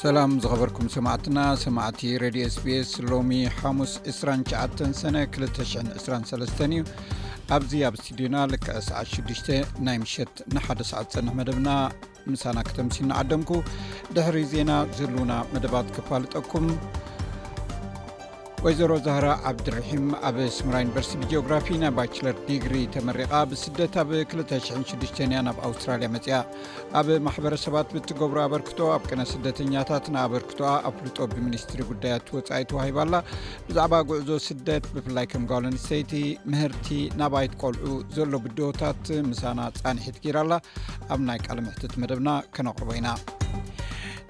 ሰላም ዝኸበርኩም ሰማዕትና ሰማዕቲ ረድዮ ስቤስ ሎሚ ሓሙስ 29 ሰነ 223 እዩ ኣብዚ ኣብ ስቱድዮና ልክዐ ሰዓት 6ዱሽ ናይ ምሸት ንሓደ ሰዓት ዝፀንሕ መደብና ምሳና ክተምሲ ናዓደምኩ ድሕሪ ዜና ዘልውና መደባት ክፋልጠኩም ወይዘሮ ዛህራ ዓብድርሒም ኣብ ስምራ ዩኒቨርሲቲ ብጂኦግራፊ ናይ ባችለር ዲግሪ ተመሪቓ ብስደት ኣብ 206 እያ ናብ ኣውስትራልያ መፅኣ ኣብ ማሕበረሰባት ብትገብሮ ኣበርክቶ ኣብ ቅነ ስደተኛታት ንኣበርክቶኣ ኣፍልጦ ብሚኒስትሪ ጉዳያት ወፃኢ ተዋሂባ ኣላ ብዛዕባ ጉዕዞ ስደት ብፍላይ ከም ጋል ኣንሰይቲ ምህርቲ ናባይት ቆልዑ ዘሎ ብድሆታት ምሳና ፃንሒት ጊይራ ኣላ ኣብ ናይ ቃል ምሕትት መደብና ከነቕርቦ ኢና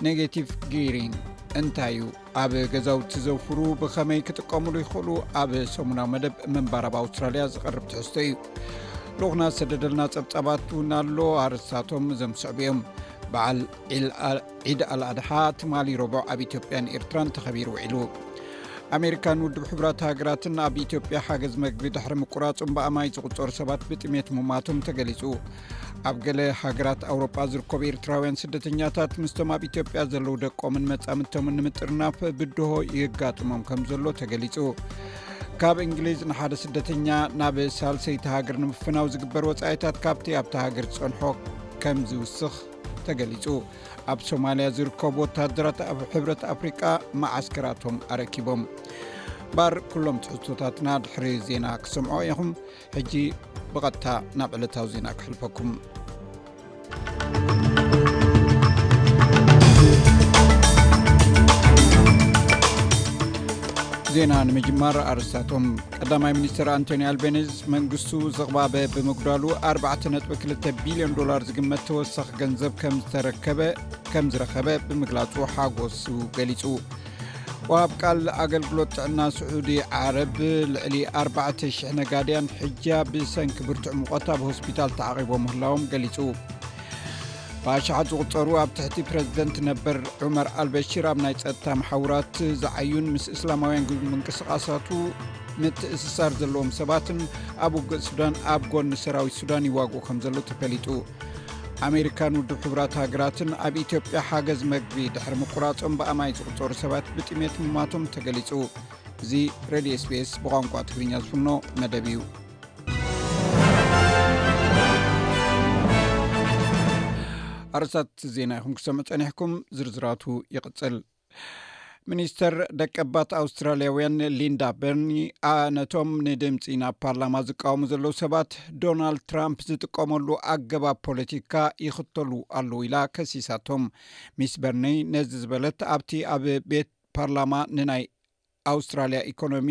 ኔጋቲቭ ጊሪን እንታይ እዩ ኣብ ገዛውቲ ዘውፍሩ ብኸመይ ክጥቀምሉ ይኽእሉ ኣብ ሰሙናዊ መደብ ምንባር ኣብ ኣውስትራልያ ዝቐርብ ትሕዝቶ እዩ ልኹና ዝሰደደልና ፀብፃባት እውን ኣሎ ኣርስታቶም እዞም ዝስዕቡ እዮም በዓል ዒድ ኣልኣድሓ ትማሊ ረቡዕ ኣብ ኢትዮጵያን ኤርትራን ተኸቢሩ ውዒሉ ኣሜሪካን ውድብ ሕብራት ሃገራትን ኣብ ኢትዮጵያ ሓገዝ መግቢ ድሕሪ ምቁራፁም ብኣማይ ዝቁፀሩ ሰባት ብጥሜት ሙማቶም ተገሊፁ ኣብ ገለ ሃገራት ኣውሮጳ ዝርከቡ ኤርትራውያን ስደተኛታት ምስቶም ኣብ ኢትዮጵያ ዘለዉ ደቆምን መፃምድቶምን ንምጥርናፍ ብድሆ ይጋጥሞም ከም ዘሎ ተገሊፁ ካብ እንግሊዝ ንሓደ ስደተኛ ናብ ሳልሰይቲ ሃገር ንምፍናው ዝግበር ወፃኢታት ካብቲ ኣብቲ ሃገር ዝፀንሖ ከም ዝውስኽ ተገሊፁ ኣብ ሶማልያ ዝርከቡ ወታደራት ኣብ ሕብረት ኣፍሪቃ መዓስከራቶም ኣረኪቦም ባር ኩሎም ትሕዝቶታትና ድሕሪ ዜና ክሰምዖ ኢኹም ሕጂ ብቐጥታ ናብ ዕለታዊ ዜና ክሕልፈኩም ዜና ንምጅማር ኣርስታቶም ቀዳማይ ሚኒስትር ኣንቶኒ ኣልቤኒዝ መንግስቱ ዝቕባበ ብምጉዳሉ 4ነ2 ቢልዮን ዶላር ዝግመት ተወሳኺ ገንዘብ ከም ዝተረከበ ከም ዝረከበ ብምግላፁ ሓጎሱ ገሊፁ ዋሃብ ቃል ኣገልግሎት ጥዕና ስዑዲ ዓረብ ልዕሊ 400 ነጋድያን ሕጃ ብሰንኪ ብርቱዕ ምቆት ኣብ ሆስፒታል ተዓቂቦ ምህላዎም ገሊጹ ብኣሸሓት ዝቁፀሩ ኣብ ትሕቲ ፕረዚደንት ነበር ዑመር ኣልበሽር ኣብ ናይ ፀጥታ መሓውራት ዝዓዩን ምስ እስላማውያን ግ ምንቅስቃሳቱ ምትእስሳር ዘለዎም ሰባትን ኣብ ውግእ ሱዳን ኣብ ጎኒ ሰራዊት ሱዳን ይዋግኡ ከም ዘሎ ተፈሊጡ ኣሜሪካን ውድብ ክብራት ሃገራትን ኣብ ኢትዮጵያ ሓገዝ መግቢ ድሕሪ ምቁራፆም ብኣማይ ዝቕፀሩ ሰባት ብጥሜት ምማቶም ተገሊፁ እዚ ሬድዮ ስፔስ ብቋንቋ ትግርኛ ዝፍኖ መደብ እዩ ኣረሳት ዜና ይኹም ክሰምዕ ፀኒሕኩም ዝርዝራቱ ይቕፅል ሚኒስተር ደቀባት ኣውስትራልያውያን ሊንዳ በርኒ ነቶም ንድምፂ ናብ ፓርላማ ዝቃወሙ ዘለዉ ሰባት ዶናልድ ትራምፕ ዝጥቀመሉ ኣገባብ ፖለቲካ ይኽተሉ ኣለዉ ኢላ ከሲሳቶም ሚስ በርኒ ነዚ ዝበለት ኣብቲ ኣብ ቤት ፓርላማ ንናይ ኣውስትራልያ ኢኮኖሚ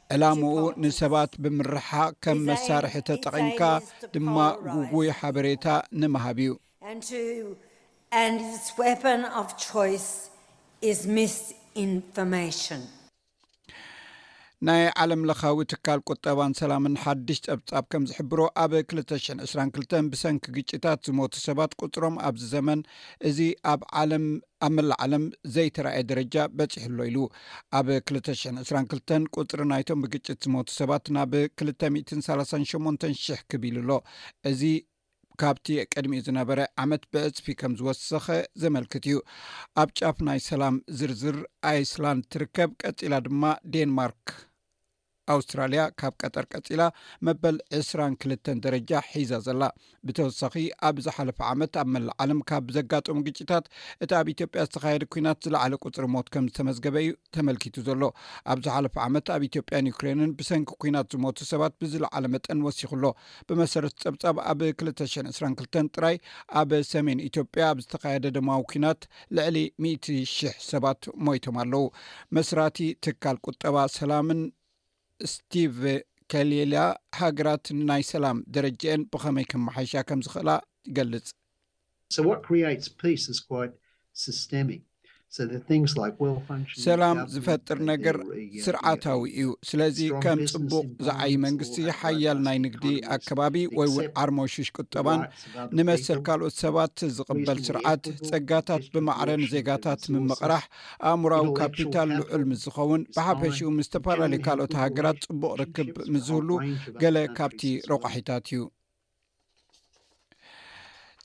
ዕላምኡ ንሰባት ብምርሓ ከም መሳርሒ ተጠቒምካ ድማ ጉጉይ ሓበሬታ ንምሃብ እዩ። ናይ ዓለም ለኻዊ ትካል ቁጠባን ሰላምን ሓድሽ ጸብጻብ ከም ዝሕብሮ ኣብ 222 ብሰንኪ ግጭታት ዝሞቱ ሰባት ቁጽሮም ኣብዚ ዘመን እዚ ኣብ ዓለም ኣብ መላእ ዓለም ዘይተራእየ ደረጃ በጺሑ ኣሎ ኢሉ። ኣብ ክልተ ሽሕን ዕስራን ክልተን ቁጽሪ ናይቶም ብግጭት ዝሞቱ ሰባት ናብ ክልተ ሚእትን ሰላሳን ሸሞንተን ሽሕ ክብ ኢሉ ኣሎ። እዚ ካብቲ ቅድሚኡ ዝነበረ ዓመት ብዕጽፊ ከም ዝወሰኸ ዘመልክት እዩ። ኣብ ጫፍ ናይ ሰላም ዝርዝር ኣይስላንድ ትርከብ፣ ቀጺላ ድማ ዴንማርክ። ኣውስትራልያ ካብ ቀጠር ቀጺላ መበል ዕስራን ክልተን ደረጃ ሒዛ ዘላ። ብተወሳኺ ኣብ ዝሓለፈ ዓመት ኣብ መላእ ዓለም ካብ ብዘጋጠሙ ግጭታት እቲ ኣብ ኢትዮጵያ ዝተኻየደ ኲናት ዝለዓለ ቁጽሪ ሞት ከም ዝተመዝገበ እዩ ተመልኪቱ ዘሎ። ኣብ ዝሓለፈ ዓመት ኣብ ኢትዮጵያን ዩክሬንን ብሰንኪ ኲናት ዝሞቱ ሰባት ብዝለዓለ መጠን ወሲኹ ኣሎ። ብመሰረት ጸብጻብ ኣብ ክልተ ሽሕን ዕስራን ክልተን ጥራይ ኣብ ሰሜን ኢትዮጵያ ኣብ ዝተኻየደ ደማዊ ኲናት ልዕሊ ሚእቲ ሽሕ ሰባት ሞይቶም ኣለው። መስራቲ ትካል ቁጠባ ሰላምን ስቲቭ ከሌልያ ሃገራት ንናይ ሰላም ደረጀኤን ብኸመይ ከመሓይሻ ከም ዝኽእላ ይገልጽ። ሰላም ዝፈጥር ነገር ስርዓታዊ እዩ። ስለዚ ከም ጽቡቕ ዝዓዪ መንግስቲ፣ ሓያል ናይ ንግዲ ኣከባቢ ወይ'ውን ዓርሞሽሽ ቁጠባን፣ ንመሰል ካልኦት ሰባት ዝቕበል ስርዓት ጸጋታት ብማዕረ ንዜጋታት ምምቕራሕ ኣእምራዊ ካፒታል ልዑል ምስ ዝኸውን ብሓፈሽኡ ምስ ዝተፈላለዩ ካልኦት ሃገራት ጽቡቕ ርክብ ምስ ዝህሉ ገለ ካብቲ ረቋሒታት እዩ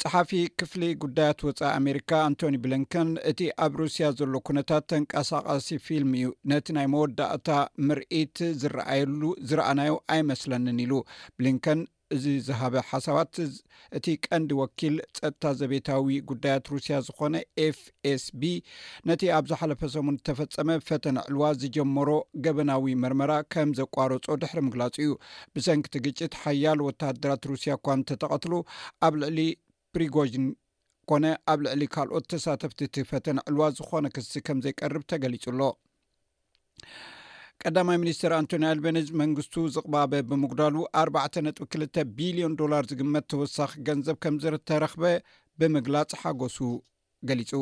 ጸሓፊ ክፍሊ ጉዳያት ወፃኢ ኣሜሪካ ኣንቶኒ ብለንከን እቲ ኣብ ሩስያ ዘሎ ኩነታት ተንቀሳቃሲ ፊልም እዩ ነቲ ናይ መወዳእታ ምርኢት ዝረኣየሉ ዝረኣናዮ ኣይመስለንን ኢሉ ብሊንከን እዚ ዝሃበ ሓሳባት እቲ ቀንዲ ወኪል ፀጥታ ዘቤታዊ ጉዳያት ሩስያ ዝኾነ ኤፍ ኤስ ቢ ነቲ ኣብ ዝሓለፈ ሰሙን ዝተፈፀመ ፈተነ ዕልዋ ዝጀመሮ ገበናዊ መርመራ ከም ዘቋረፆ ድሕሪ ምግላፁ እዩ። ብሰንኪ እቲ ግጭት ሓያሎ ወተሃደራት ሩስያ እኳ እንተተቐትሉ ኣብ ልዕሊ ፕሪጎዥን ኮነ ኣብ ልዕሊ ካልኦት ተሳተፍቲ እቲ ፈተነ ዕልዋ ዝኾነ ክሲ ከም ዘይቀርብ ተገሊጹ ኣሎ። ቀዳማይ ሚኒስትር ኣንቶኒ ኣልቤነዝ መንግስቱ ዝቕባበ ብምጉዳሉ 4.2 ቢልዮን ዶላር ዝግመት ተወሳኺ ገንዘብ ከም ዝተረኽበ ብምግላጽ ሓጎሱ ገሊጹ።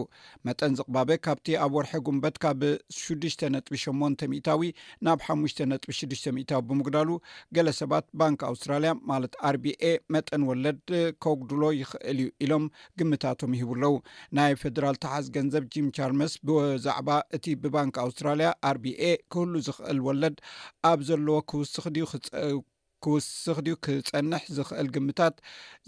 መጠን ዝቕባበ ካብቲ ኣብ ወርሒ ጉንበት ካብ ሽዱሽተ ነጥቢ ሸሞንተ ሚእታዊ ናብ ሓሙሽተ ነጥቢ ሽዱሽተ ሚእታዊ ብምጉዳሉ፣ ገለ ሰባት ባንክ ኣውስትራልያ ማለት RBA መጠን ወለድ ከጉድሎ ይኽእል እዩ ኢሎም ግምታቶም ይህቡ ኣለዉ። ናይ ፈደራል ተሓዝ ገንዘብ ጂም ቻልመስ ብዛዕባ እቲ ብባንክ ኣውስትራልያ፣ RBA፣ ክህሉ ዝኽእል ወለድ ኣብ ዘለዎ ክውስኽ ድዩ ክጸ ክውስኽ ድዩ ክጸንሕ ዝኽእል ግምታት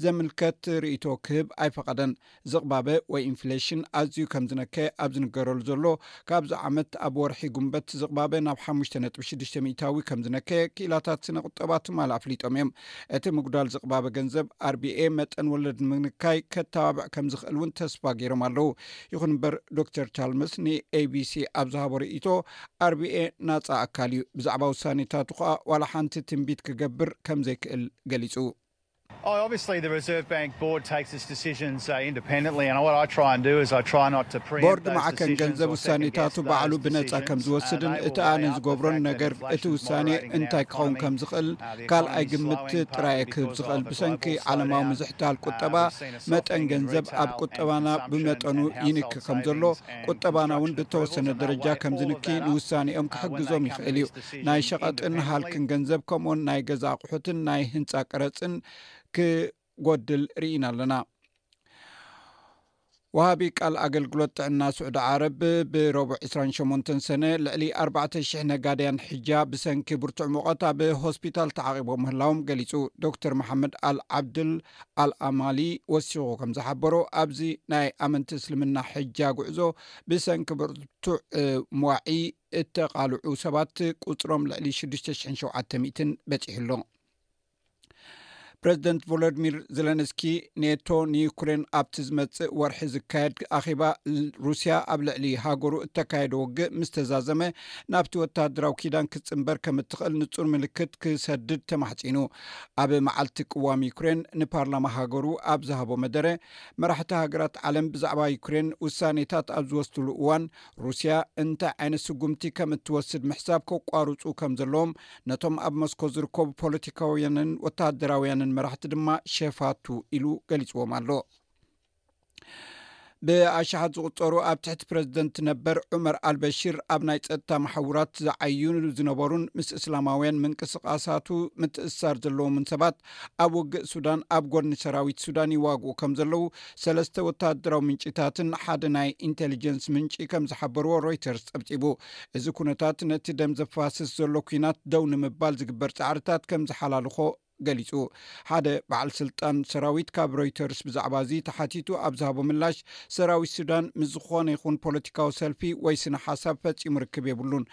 ዘምልከት ርእይቶ ክህብ ኣይፈቐደን። ዝቕባበ ወይ ኢንፍሌሽን ኣዝዩ ከም ዝነከ ኣብ ዝንገረሉ ዘሎ ካብዚ ዓመት ኣብ ወርሒ ጉንበት ዝቕባበ ናብ ሓሙሽተ ነጥቢ ሽዱሽተ ሚእታዊ ከም ዝነከ ክኢላታት ስነ ቁጠባ ትማሊ ኣፍሊጦም እዮም። እቲ ምጉዳል ዝቕባበ ገንዘብ RBA መጠን ወለድ ንምንካይ ከተባብዕ ከም ዝኽእል እውን ተስፋ ገይሮም ኣለዉ። ይኹን እምበር ዶክተር ቻልመስ ንኤቢሲ ኣብ ዝሃቦ ርእይቶ፣ ኣርቢኤ ናጻ ኣካል እዩ፣ ብዛዕባ ውሳኔታቱ ከኣ ዋላ ሓንቲ ትንቢት ክገብር ከም ዘይክእል ገሊጹ። ቦርድ ማዕከን ገንዘብ ውሳኔታቱ ባዕሉ ብነጻ ከም ዝወስድን እቲ ኣነ ዝገብሮን ነገር እቲ ውሳኔ እንታይ ክኸውን ከም ዝኽእል ካልኣይ ግምት ጥራይ እየ ክህብ ዝኽእል። ብሰንኪ ዓለማዊ ምዝሕታል ቁጠባ፣ መጠን ገንዘብ ኣብ ቁጠባና ብመጠኑ ይንኪ ከም ዘሎ፣ ቁጠባና እውን ብእተወሰነ ደረጃ ከም ዝንኪ ንውሳኔኦም ክሕግዞም ይኽእል እዩ። ናይ ሸቐጥን ሃልክን ገንዘብ ከምኡውን ናይ ገዛ ኣቑሑትን ናይ ህንጻ ቀረጽን ክጎድል ርኢና ኣለና። ወሃቢ ቃል ኣገልግሎት ጥዕና ስዑዲ ዓረብ ብረቡዕ 28 ሰነ ልዕሊ 4,00 ነጋድያን ሕጃ ብሰንኪ ብርቱዕ ሙቐት ኣብ ሆስፒታል ተዓቒቦም ምህላዎም ገሊጹ። ዶክተር መሓመድ ኣል ዓብድል ኣልኣማሊ ወሲኹ ከም ዝሓበሮ ኣብዚ ናይ ኣመንቲ እስልምና ሕጃ ጉዕዞ ብሰንኪ ብርቱዕ ሟዒ እተቓልዑ ሰባት ቁጽሮም ልዕሊ 6700 በጺሑ ኣሎ። ፕረዚደንት ቮሎድሚር ዘለንስኪ ኔቶ ንዩክሬን ኣብቲ ዝመጽእ ወርሒ ዝካየድ ኣኼባ ሩስያ ኣብ ልዕሊ ሃገሩ እተካየደ ውግእ ምስ ተዛዘመ ናብቲ ወተሃደራዊ ኪዳን ክትጽምበር ከም እትኽእል ንጹር ምልክት ክሰድድ ተማሕጺኑ ኣብ መዓልቲ ቅዋም ዩክሬን ንፓርላማ ሃገሩ ኣብ ዝሃቦ መደረ፣ መራሕቲ ሃገራት ዓለም ብዛዕባ ዩክሬን ውሳኔታት ኣብ ዝወስድሉ እዋን፣ ሩስያ እንታይ ዓይነት ስጉምቲ ከም እትወስድ ምሕሳብ ከቋርጹ ከም ዘለዎም፣ ነቶም ኣብ ሞስኮ ዝርከቡ ፖለቲካውያንን ወተሃደራውያንን መራሕቲ ድማ ሸፋቱ ኢሉ ገሊጽዎም ኣሎ። ብኣሽሓት ዝቁፀሩ ኣብ ትሕቲ ፕረዚደንት ነበር ዑመር ኣልበሽር ኣብ ናይ ፀጥታ መሓውራት ዝዓዩ ዝነበሩን ምስ እስላማውያን ምንቅስቃሳቱ ምትእስሳር ዘለዎምን ሰባት ኣብ ውግእ ሱዳን ኣብ ጎድኒ ሰራዊት ሱዳን ይዋግኡ ከም ዘለዉ ሰለስተ ወተሃደራዊ ምንጭታትን ሓደ ናይ ኢንቴሊጀንስ ምንጪ ከም ዝሓበርዎ ሮይተርስ ፀብፂቡ እዚ ኩነታት ነቲ ደም ዘፋስስ ዘሎ ኩናት ደው ንምባል ዝግበር ፃዕርታት ከም ዝሓላልኾ ገሊጹ። ሓደ በዓል ስልጣን ሰራዊት ካብ ሮይተርስ ብዛዕባ እዚ ተሓቲቱ ኣብ ዝሃቦ ምላሽ፣ ሰራዊት ሱዳን ምስ ዝዀነ ይዅን ፖለቲካዊ ሰልፊ ወይ ስነ ሓሳብ ፈጺሙ ርክብ የብሉን፣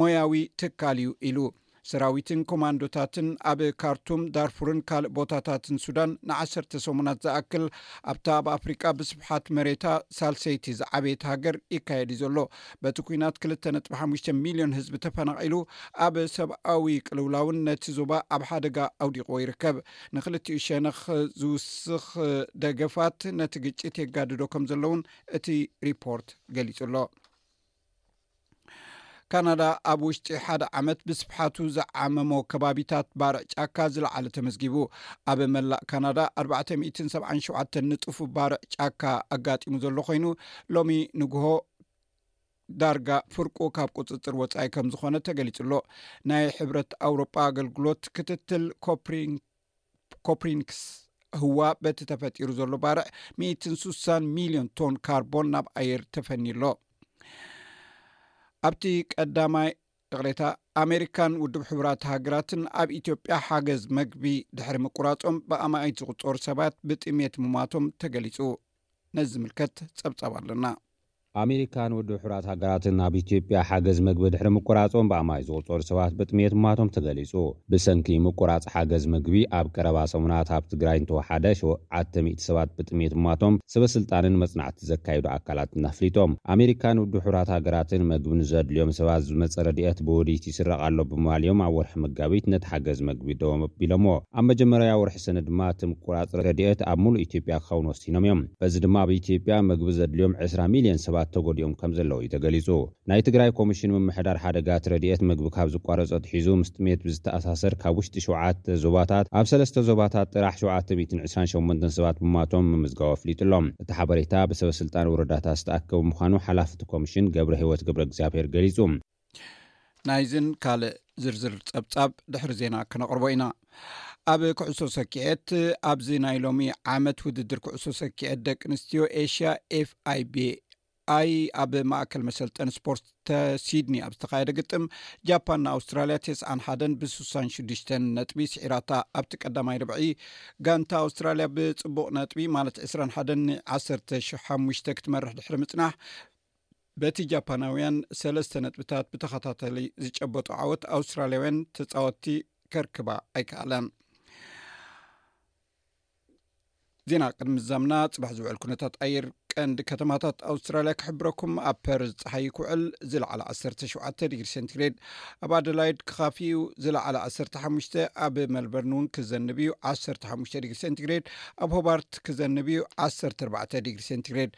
ሞያዊ ትካል እዩ ኢሉ። ሰራዊትን ኮማንዶታትን ኣብ ካርቱም፣ ዳርፉርን ካልእ ቦታታትን ሱዳን ንዓሰርተ ሰሙናት ዝኣክል ኣብታ ኣብ ኣፍሪቃ ብስፍሓት መሬታ ሳልሰይቲ ዝዓበየት ሃገር ይካየድ እዩ ዘሎ። በቲ ኩናት ክልተ ነጥቢ ሓሙሽተ ሚልዮን ህዝቢ ተፈናቒሉ ኣብ ሰብኣዊ ቅልውላውን ነቲ ዞባ ኣብ ሓደጋ ኣውዲቕዎ ይርከብ። ንክልቲኡ ሸነኽ ዝውስኽ ደገፋት ነቲ ግጭት የጋድዶ ከም ዘሎ እውን እቲ ሪፖርት ገሊጹ ኣሎ። ካናዳ ኣብ ውሽጢ ሓደ ዓመት ብስፍሓቱ ዝዓመሞ ከባቢታት ባርዕ ጫካ ዝለዓለ ተመዝጊቡ ኣብ መላእ ካናዳ 477 ንጡፍ ባርዕ ጫካ ኣጋጢሙ ዘሎ ኮይኑ ሎሚ ንግሆ ዳርጋ ፍርቁ ካብ ቁፅፅር ወፃኢ ከም ዝኾነ ተገሊፁ ኣሎ ናይ ሕብረት ኣውሮጳ ኣገልግሎት ክትትል ኮፕሪንክስ ህዋ በቲ ተፈጢሩ ዘሎ ባርዕ ሚእትን ሱሳን ሚሊዮን ቶን ካርቦን ናብ ኣየር ተፈኒ ኣሎ ኣብቲ ቀዳማይ ይቕሬታ፣ ኣሜሪካን ውድብ ሕቡራት ሃገራትን ኣብ ኢትዮጵያ ሓገዝ መግቢ ድሕሪ ምቁራጾም ብኣማኢት ዝቝጸሩ ሰባት ብጥሜት ምሟቶም ተገሊጹ። ነዚ ዝምልከት ጸብጻብ ኣሎና። ኣሜሪካን ውድብ ሕቡራት ሃገራትን ኣብ ኢትዮጵያ ሓገዝ መግቢ ድሕሪ ምቁራጾም ብኣማኢት ዝቝጸሩ ሰባት ብጥሜት ምሟቶም ተገሊጹ። ብሰንኪ ምቁራጽ ሓገዝ ምግቢ ኣብ ቀረባ ሰሙናት ኣብ ትግራይ እንተወሓደ ሸውዓተ ሚእቲ ሰባት ብጥሜት ምሟቶም ሰበስልጣንን መጽናዕቲ ዘካይዱ ኣካላትን ኣፍሊጦም። ኣሜሪካን ውድብ ሕቡራት ሃገራትን መግቢ ንዘድልዮም ሰባት ዝመጸ ረድኤት ብውዲት ይስረቕ ኣሎ ብምባል እዮም ኣብ ወርሒ መጋቢት ነቲ ሓገዝ መግቢ ደው ኣቢሎምዎ። ኣብ መጀመርያ ወርሒ ሰነ ድማ እቲ ምቁራጽ ረድኤት ኣብ ምሉእ ኢትዮጵያ ክኸውን ወሲኖም እዮም። በዚ ድማ ኣብ ኢትዮጵያ መግቢ ዘድልዮም ዕስራ ሚልዮን ሰባት ተጎዲኦም ከምዘለዉ እዩ ተገሊጹ። ናይ ትግራይ ኮሚሽን ምምሕዳር ሓደጋት ረድኤት ምግቢ ካብ ዝቋረፆ ኣትሒዙ ምስ ጥሜት ብዝተኣሳሰር ካብ ውሽጢ ሸውዓተ ዞባታት ኣብ ሰለስተ ዞባታት ጥራሕ ሸውዓተ ሚእትን ዕስራን ሸሞንተን ሰባት ምሟቶም ምምዝጋቡ ኣፍሊጡ ኣሎ። እቲ ሓበሬታ ብሰበስልጣን ወረዳታት ዝተኣከበ ምዃኑ ሓላፊ እቲ ኮሚሽን ገብረሂወት ገብረእግዚኣብሄር ገሊፁ። ናይዝን ካልእ ዝርዝር ፀብፃብ ድሕሪ ዜና ክነቕርቦ ኢና። ኣብ ኩዕሶ ሰኪዔት ኣብዚ ናይ ሎሚ ዓመት ውድድር ኩዕሶ ሰኪዔት ደቂ ኣንስትዮ ኤሽያ ኤፍኣይቢኤ ኣይ ኣብ ማእከል መሰልጠን ስፖርት ተሲድኒ ኣብ ዝተኻየደ ግጥም ጃፓን ንኣውስትራልያ ቴስዓን ሓደን ብስሳን ሽዱሽተን ነጥቢ ስዒራታ ኣብቲ ቀዳማይ ርብዒ ጋንታ ኣውስትራልያ ብፅቡቕ ነጥቢ ማለት ዕስራን ሓደን ን ዓሰርተ ሽ ሓሙሽተ ክትመርሕ ድሕሪ ምፅናሕ በቲ ጃፓናውያን ሰለስተ ነጥብታት ብተኸታተሊ ዝጨበጡ ዓወት ኣውስትራልያውያን ተፃወትቲ ከርክባ ኣይከኣለን ዜና ቅድሚ ምዛምና ፅባሕ ዝውዕል ኩነታት ኣየር ቀንዲ ከተማታት ኣውስትራልያ ክሕብረኩም ኣብ ፐርዝ ፀሓይ ክውዕል ዝለዓለ 17 ዲግሪ ሴንቲግሬድ ኣብ ኣደላይድ ክኻፍ እዩ ዝለዓለ 15 ኣብ መልበርን እውን ክዘንብ እዩ 15 ዲግሪ ሴንቲግሬድ ኣብ ሆባርት ክዘንብ እዩ 14 ዲግሪ ሴንቲግሬድ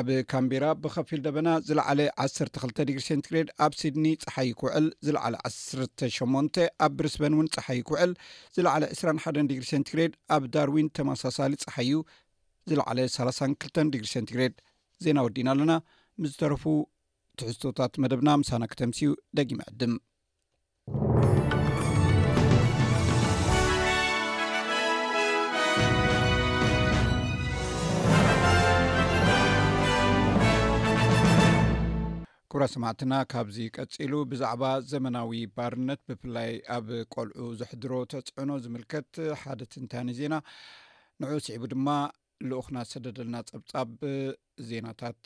ኣብ ካምቢራ ብከፊል ደበና ዝለዓለ 12 ዲግሪ ሴንቲግሬድ ኣብ ሲድኒ ፀሓይ ክውዕል ዝለዓለ 18 ኣብ ብሪስበን እውን ፀሓይ ክውዕል ዝለዓለ ዕስራን ሓደን ዲግሪ ሴንቲግሬድ ኣብ ዳርዊን ተመሳሳሊ ፀሓዩ ዝለዓለ ሳላሳን ክልተን ዲግሪ ሴንቲግሬድ ዜና ወዲእና ኣለና ምስ ዝተረፉ ትሕዝቶታት መደብና ምሳና ክተምስዩ ደጊመ ዕድም ክብራት ሰማዕትና ካብዚ ቀጺሉ ብዛዕባ ዘመናዊ ባርነት ብፍላይ ኣብ ቆልዑ ዘሕድሮ ተጽዕኖ ዝምልከት ሓደ ትንታኒ ዜና ንዑ ስዒቡ ድማ ልኡክና ዝሰደደልና ጸብጻብ ዜናታት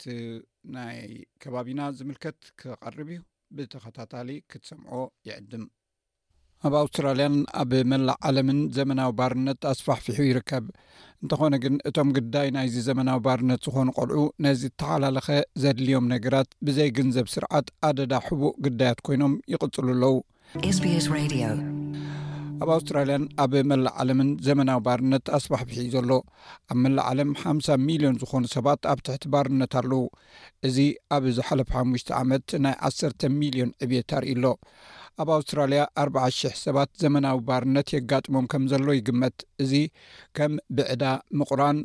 ናይ ከባቢና ዝምልከት ክቐርብ እዩ ብተኸታታሊ ክትሰምዖ ይዕድም ኣብ ኣውስትራልያን ኣብ መላእ ዓለምን ዘመናዊ ባርነት ኣስፋሕፊሑ ይርከብ። እንተኾነ ግን እቶም ግዳይ ናይዚ ዘመናዊ ባርነት ዝኾኑ ቆልዑ ነዚ እተሓላለኸ ዘድልዮም ነገራት ብዘይ ግንዘብ ስርዓት ኣደዳ ሕቡእ ግዳያት ኮይኖም ይቕጽሉ ኣለዉ። SBS Radio ኣብ ኣውስትራልያን ኣብ መላእ ዓለምን ዘመናዊ ባርነት ኣስፋሕፊሑ እዩ ዘሎ። ኣብ መላእ ዓለም ሓምሳ ሚልዮን ዝኾኑ ሰባት ኣብ ትሕቲ ባርነት ኣለዉ። እዚ ኣብ ዝሓለፈ ሓሙሽተ ዓመት ናይ ዓሰርተ ሚልዮን ዕብየት ኣርእዩ ኣሎ። ኣብ ኣውስትራልያ ኣርብዓ ሽሕ ሰባት ዘመናዊ ባርነት የጋጥሞም ከም ዘሎ ይግመት፣ እዚ ከም ብዕዳ፣ ምቑራን፣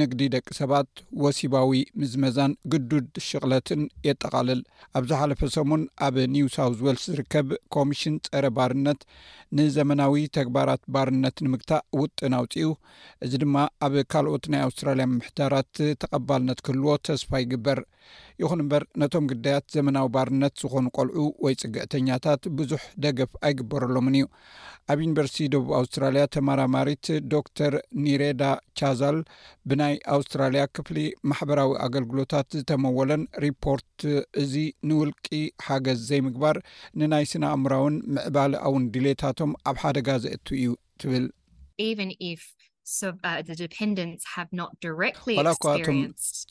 ንግዲ ደቂ ሰባት፣ ወሲባዊ ምዝመዛን ግዱድ ሽቕለትን የጠቓልል። ኣብ ዝሓለፈ ሰሙን ኣብ ኒው ሳውዝ ዌልስ ዝርከብ ኮሚሽን ጸረ ባርነት ንዘመናዊ ተግባራት ባርነት ንምግታእ ውጥን ኣውጺኡ፣ እዚ ድማ ኣብ ካልኦት ናይ ኣውስትራልያ ምምሕዳራት ተቐባልነት ክህልዎ ተስፋ ይግበር። ይኹን እምበር ነቶም ግዳያት ዘመናዊ ባርነት ዝኾኑ ቆልዑ ወይ ጽግዕተኛታት ብዙሕ ደገፍ ኣይግበረሎምን እዩ። ኣብ ዩኒቨርሲቲ ደቡብ ኣውስትራልያ ተመራማሪት ዶክተር ኒሬዳ ቻዛል ብናይ ኣውስትራልያ ክፍሊ ማሕበራዊ ኣገልግሎታት ዝተመወለን ሪፖርት እዚ ንውልቂ ሓገዝ ዘይምግባር ንናይ ስነ ኣእምራውን ምዕባለኣውን ድሌታቶም ኣብ ሓደጋ ዘእቱ እዩ ትብል። ዋላ እኳ እቶም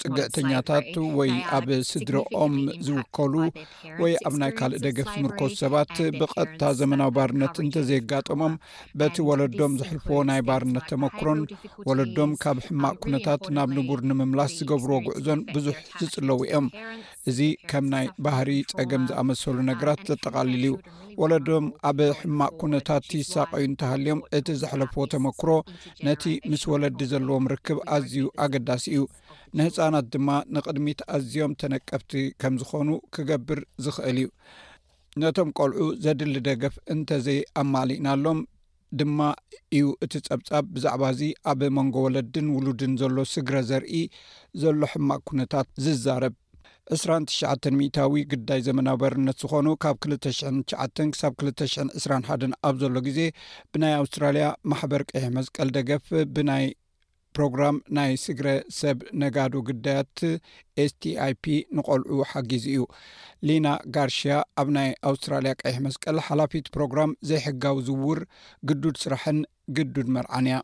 ፅግዕተኛታት ወይ ኣብ ስድረኦም ዝውከሉ ወይ ኣብ ናይ ካልእ ደገፍ ዝምርኮሱ ሰባት ብቐጥታ ዘመናዊ ባርነት እንተዘየጋጠሞም በቲ ወለዶም ዘሕልፍዎ ናይ ባርነት ተመክሮን ወለዶም ካብ ሕማቅ ኩነታት ናብ ንቡር ንምምላስ ዝገብርዎ ጉዕዞን ብዙሕ ዝፅለዉ እዮም እዚ ከም ናይ ባህሪ ፀገም ዝኣመሰሉ ነገራት ዘጠቃልል እዩ ወለዶም ኣብ ሕማቅ ኩነታት ይሳቀዩ እንተሃልዮም እቲ ዘሕለፍዎ ተመክሮ ነቲ ምስ ወለዲ ዘለዎም ርክብ ኣዝዩ ኣገዳሲ እዩ ንህፃናት ድማ ንቅድሚት ኣዝዮም ተነቀፍቲ ከም ዝኾኑ ክገብር ዝኽእል እዩ ነቶም ቆልዑ ዘድሊ ደገፍ እንተዘይ ኣማሊእናሎም ድማ እዩ እቲ ጸብጻብ ብዛዕባ እዚ ኣብ መንጎ ወለድን ውሉድን ዘሎ ስግረ ዘርኢ ዘሎ ሕማቅ ኩነታት ዝዛረብ። ዕስራን ትሽዓተን ሚእታዊ ግዳይ ዘመናዊ በርነት ዝኾኑ ካብ ክልተ ሽሕን ትሽዓተን ክሳብ ክልተ ሽሕን ዕስራን ሓደን ኣብ ዘሎ ግዜ ብናይ ኣውስትራልያ ማሕበር ቀይሕ መስቀል ደገፍ ብናይ ፕሮግራም ናይ ስግረ ሰብ ነጋዶ ግዳያት STIP ንቆልዑ ሓጊዙ እዩ። ሊና ጋርሽያ ኣብ ናይ ኣውስትራልያ ቀይሕ መስቀል ሓላፊት ፕሮግራም ዘይሕጋዊ ዝውውር፣ ግዱድ ስራሕን ግዱድ መርዓን እያ።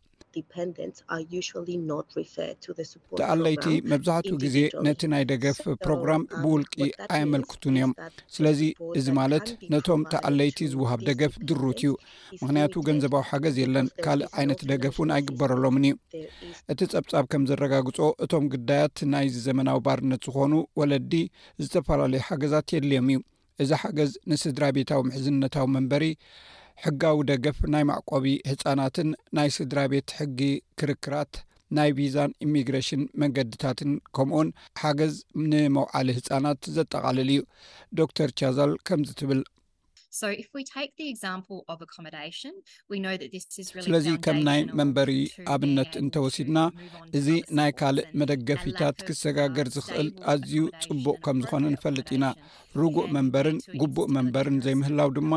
ተኣለይቲ መብዛሕትኡ ግዜ ነቲ ናይ ደገፍ ፕሮግራም ብውልቂ ኣየመልክቱን እዮም። ስለዚ እዚ ማለት ነቶም ተኣለይቲ ዝውሃብ ደገፍ ድሩት እዩ። ምክንያቱ ገንዘባዊ ሓገዝ የለን ካልእ ዓይነት ደገፍ እውን ኣይግበረሎምን እዩ እቲ ፀብፃብ ከም ዘረጋግፆ እቶም ግዳያት ናይዚ ዘመናዊ ባርነት ዝኾኑ ወለዲ ዝተፈላለዩ ሓገዛት የድልዮም እዩ እዚ ሓገዝ ንስድራ ቤታዊ ምሕዝነታዊ መንበሪ ሕጋዊ ደገፍ ናይ ማዕቆቢ ህፃናትን ናይ ስድራ ቤት ሕጊ ክርክራት ናይ ቪዛን ኢሚግሬሽን መንገድታትን ከምኡኡን ሓገዝ ንመውዓሊ ህፃናት ዘጠቓልል እዩ ዶክተር ቻዛል ከምዚ ትብል ስለዚ ከም ናይ መንበሪ ኣብነት እንተወሲድና እዚ ናይ ካልእ መደገፊታት ክሰጋገር ዝኽእል ኣዝዩ ጽቡቕ ከም ዝኾነ ንፈልጥ ኢና ርጉእ መንበርን ግቡእ መንበርን ዘይምህላው ድማ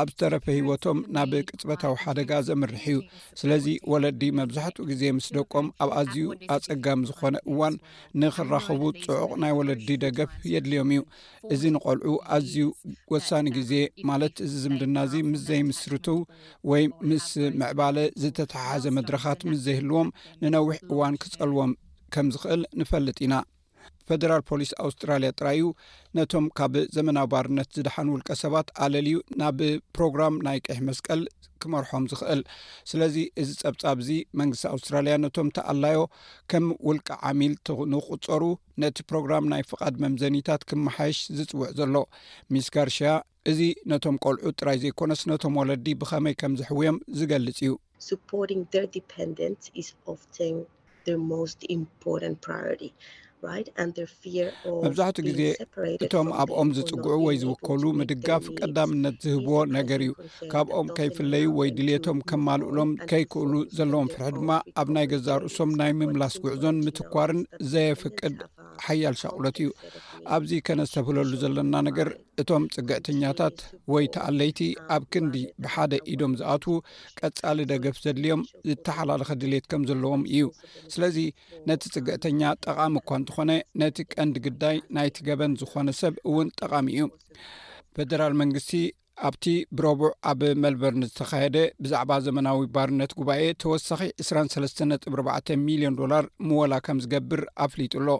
ኣብ ዝተረፈ ሂወቶም ናብ ቅጽበታዊ ሓደጋ ዘምርሕ እዩ ስለዚ ወለዲ መብዛሕትኡ ግዜ ምስ ደቆም ኣብ ኣዝዩ ኣጸጋሚ ዝኾነ እዋን ንክራኸቡ ጽዑቕ ናይ ወለዲ ደገፍ የድልዮም እዩ እዚ ንቆልዑ ኣዝዩ ወሳኒ ግዜ ማለት እዚ ዝምድና እዚ ምስ ዘይምስርቱ ወይ ምስ ምዕባለ ዝተተሓሓዘ መድረኻት ምስ ዘይህልዎም ንነዊሕ እዋን ክጸልዎም ከም ዝኽእል ንፈልጥ ኢና ፈደራል ፖሊስ ኣውስትራልያ ጥራይ እዩ ነቶም ካብ ዘመናዊ ባርነት ዝደሓኑ ውልቀ ሰባት ኣለልዩ ናብ ፕሮግራም ናይ ቅሕ መስቀል ክመርሖም ዝኽእል ስለዚ እዚ ጸብጻብ እዚ መንግስቲ ኣውስትራልያ ነቶም ተኣላዮ ከም ውልቀ ዓሚል ንቁጸሩ ነቲ ፕሮግራም ናይ ፍቓድ መምዘኒታት ክመሓየሽ ዝፅውዕ ዘሎ ሚስ ጋርሽያ እዚ ነቶም ቆልዑ ጥራይ ዘይኮነስ ነቶም ወለዲ ብኸመይ ከም ዝሕውዮም ዝገልጽ እዩ መብዛሕትኡ ግዜ እቶም ኣብኦም ዝፅግዑ ወይ ዝውከሉ ምድጋፍ ቀዳምነት ዝህብዎ ነገር እዩ ካብኦም ከይፍለዩ ወይ ድሌቶም ከማልእሎም ከይክእሉ ዘለዎም ፍርሒ ድማ ኣብ ናይ ገዛ ርእሶም ናይ ምምላስ ጉዕዞን ምትኳርን ዘየፍቅድ ሓያል ሻቁሎት እዩ ኣብዚ ከነስተብህለሉ ዘለና ነገር እቶም ፅግዕተኛታት ወይ ተኣለይቲ ኣብ ክንዲ ብሓደ ኢዶም ዝኣትዉ ቀፃሊ ደገፍ ዘድልዮም ዝተሓላለኸ ድሌት ከም ዘለዎም እዩ ስለዚ ነቲ ፅግዕተኛ ጠቃሚ እኳ እንተኾነ ነቲ ቀንዲ ግዳይ ናይቲ ገበን ዝኾነ ሰብ እውን ጠቃሚ እዩ ፈደራል መንግስቲ ኣብቲ ብረቡዕ ኣብ መልበርን ዝተኻየደ ብዛዕባ ዘመናዊ ባርነት ጉባኤ ተወሳኺ 23 ነጥብ 4 ሚልዮን ዶላር ምወላ ከም ዝገብር ኣፍሊጡ ኣሎ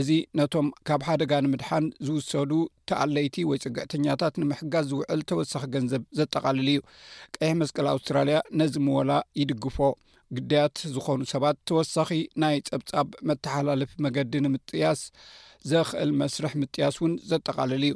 እዚ ነቶም ካብ ሓደጋ ንምድሓን ዝውሰዱ ተኣለይቲ ወይ ፅግዕተኛታት ንምሕጋዝ ዝውዕል ተወሳኺ ገንዘብ ዘጠቓልል እዩ ቀይሕ መስቀል ኣውስትራልያ ነዚ ምወላ ይድግፎ ግዳያት ዝኾኑ ሰባት ተወሳኺ ናይ ጸብጻብ መተሓላለፊ መገዲ ንምጥያስ ዘኽእል መስርሕ ምጥያስ እውን ዘጠቓልል እዩ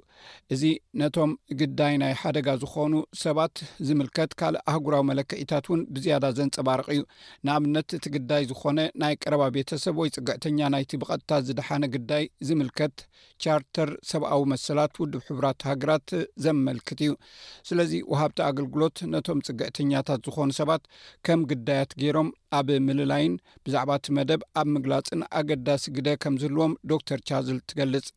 እዚ ነቶም ግዳይ ናይ ሓደጋ ዝኾኑ ሰባት ዝምልከት ካልእ ኣህጉራዊ መለክዒታት እውን ብዝያዳ ዘንፀባርቕ እዩ ንኣብነት እቲ ግዳይ ዝኾነ ናይ ቀረባ ቤተሰብ ወይ ፅግዕተኛ ናይቲ ብቐጥታ ዝደሓነ ግዳይ ዝምልከት ቻርተር ሰብኣዊ መሰላት ውድብ ሕቡራት ሃገራት ዘመልክት እዩ ስለዚ ውሃብቲ ኣገልግሎት ነቶም ፅግዕተኛታት ዝኾኑ ሰባት ከም ግዳያት ገይሮም ኣብ ምልላይን ብዛዕባ እቲ መደብ ኣብ ምግላፅን ኣገዳሲ ግደ ከም ዝህልዎም ዶክተር ቻዝል ትገልፅ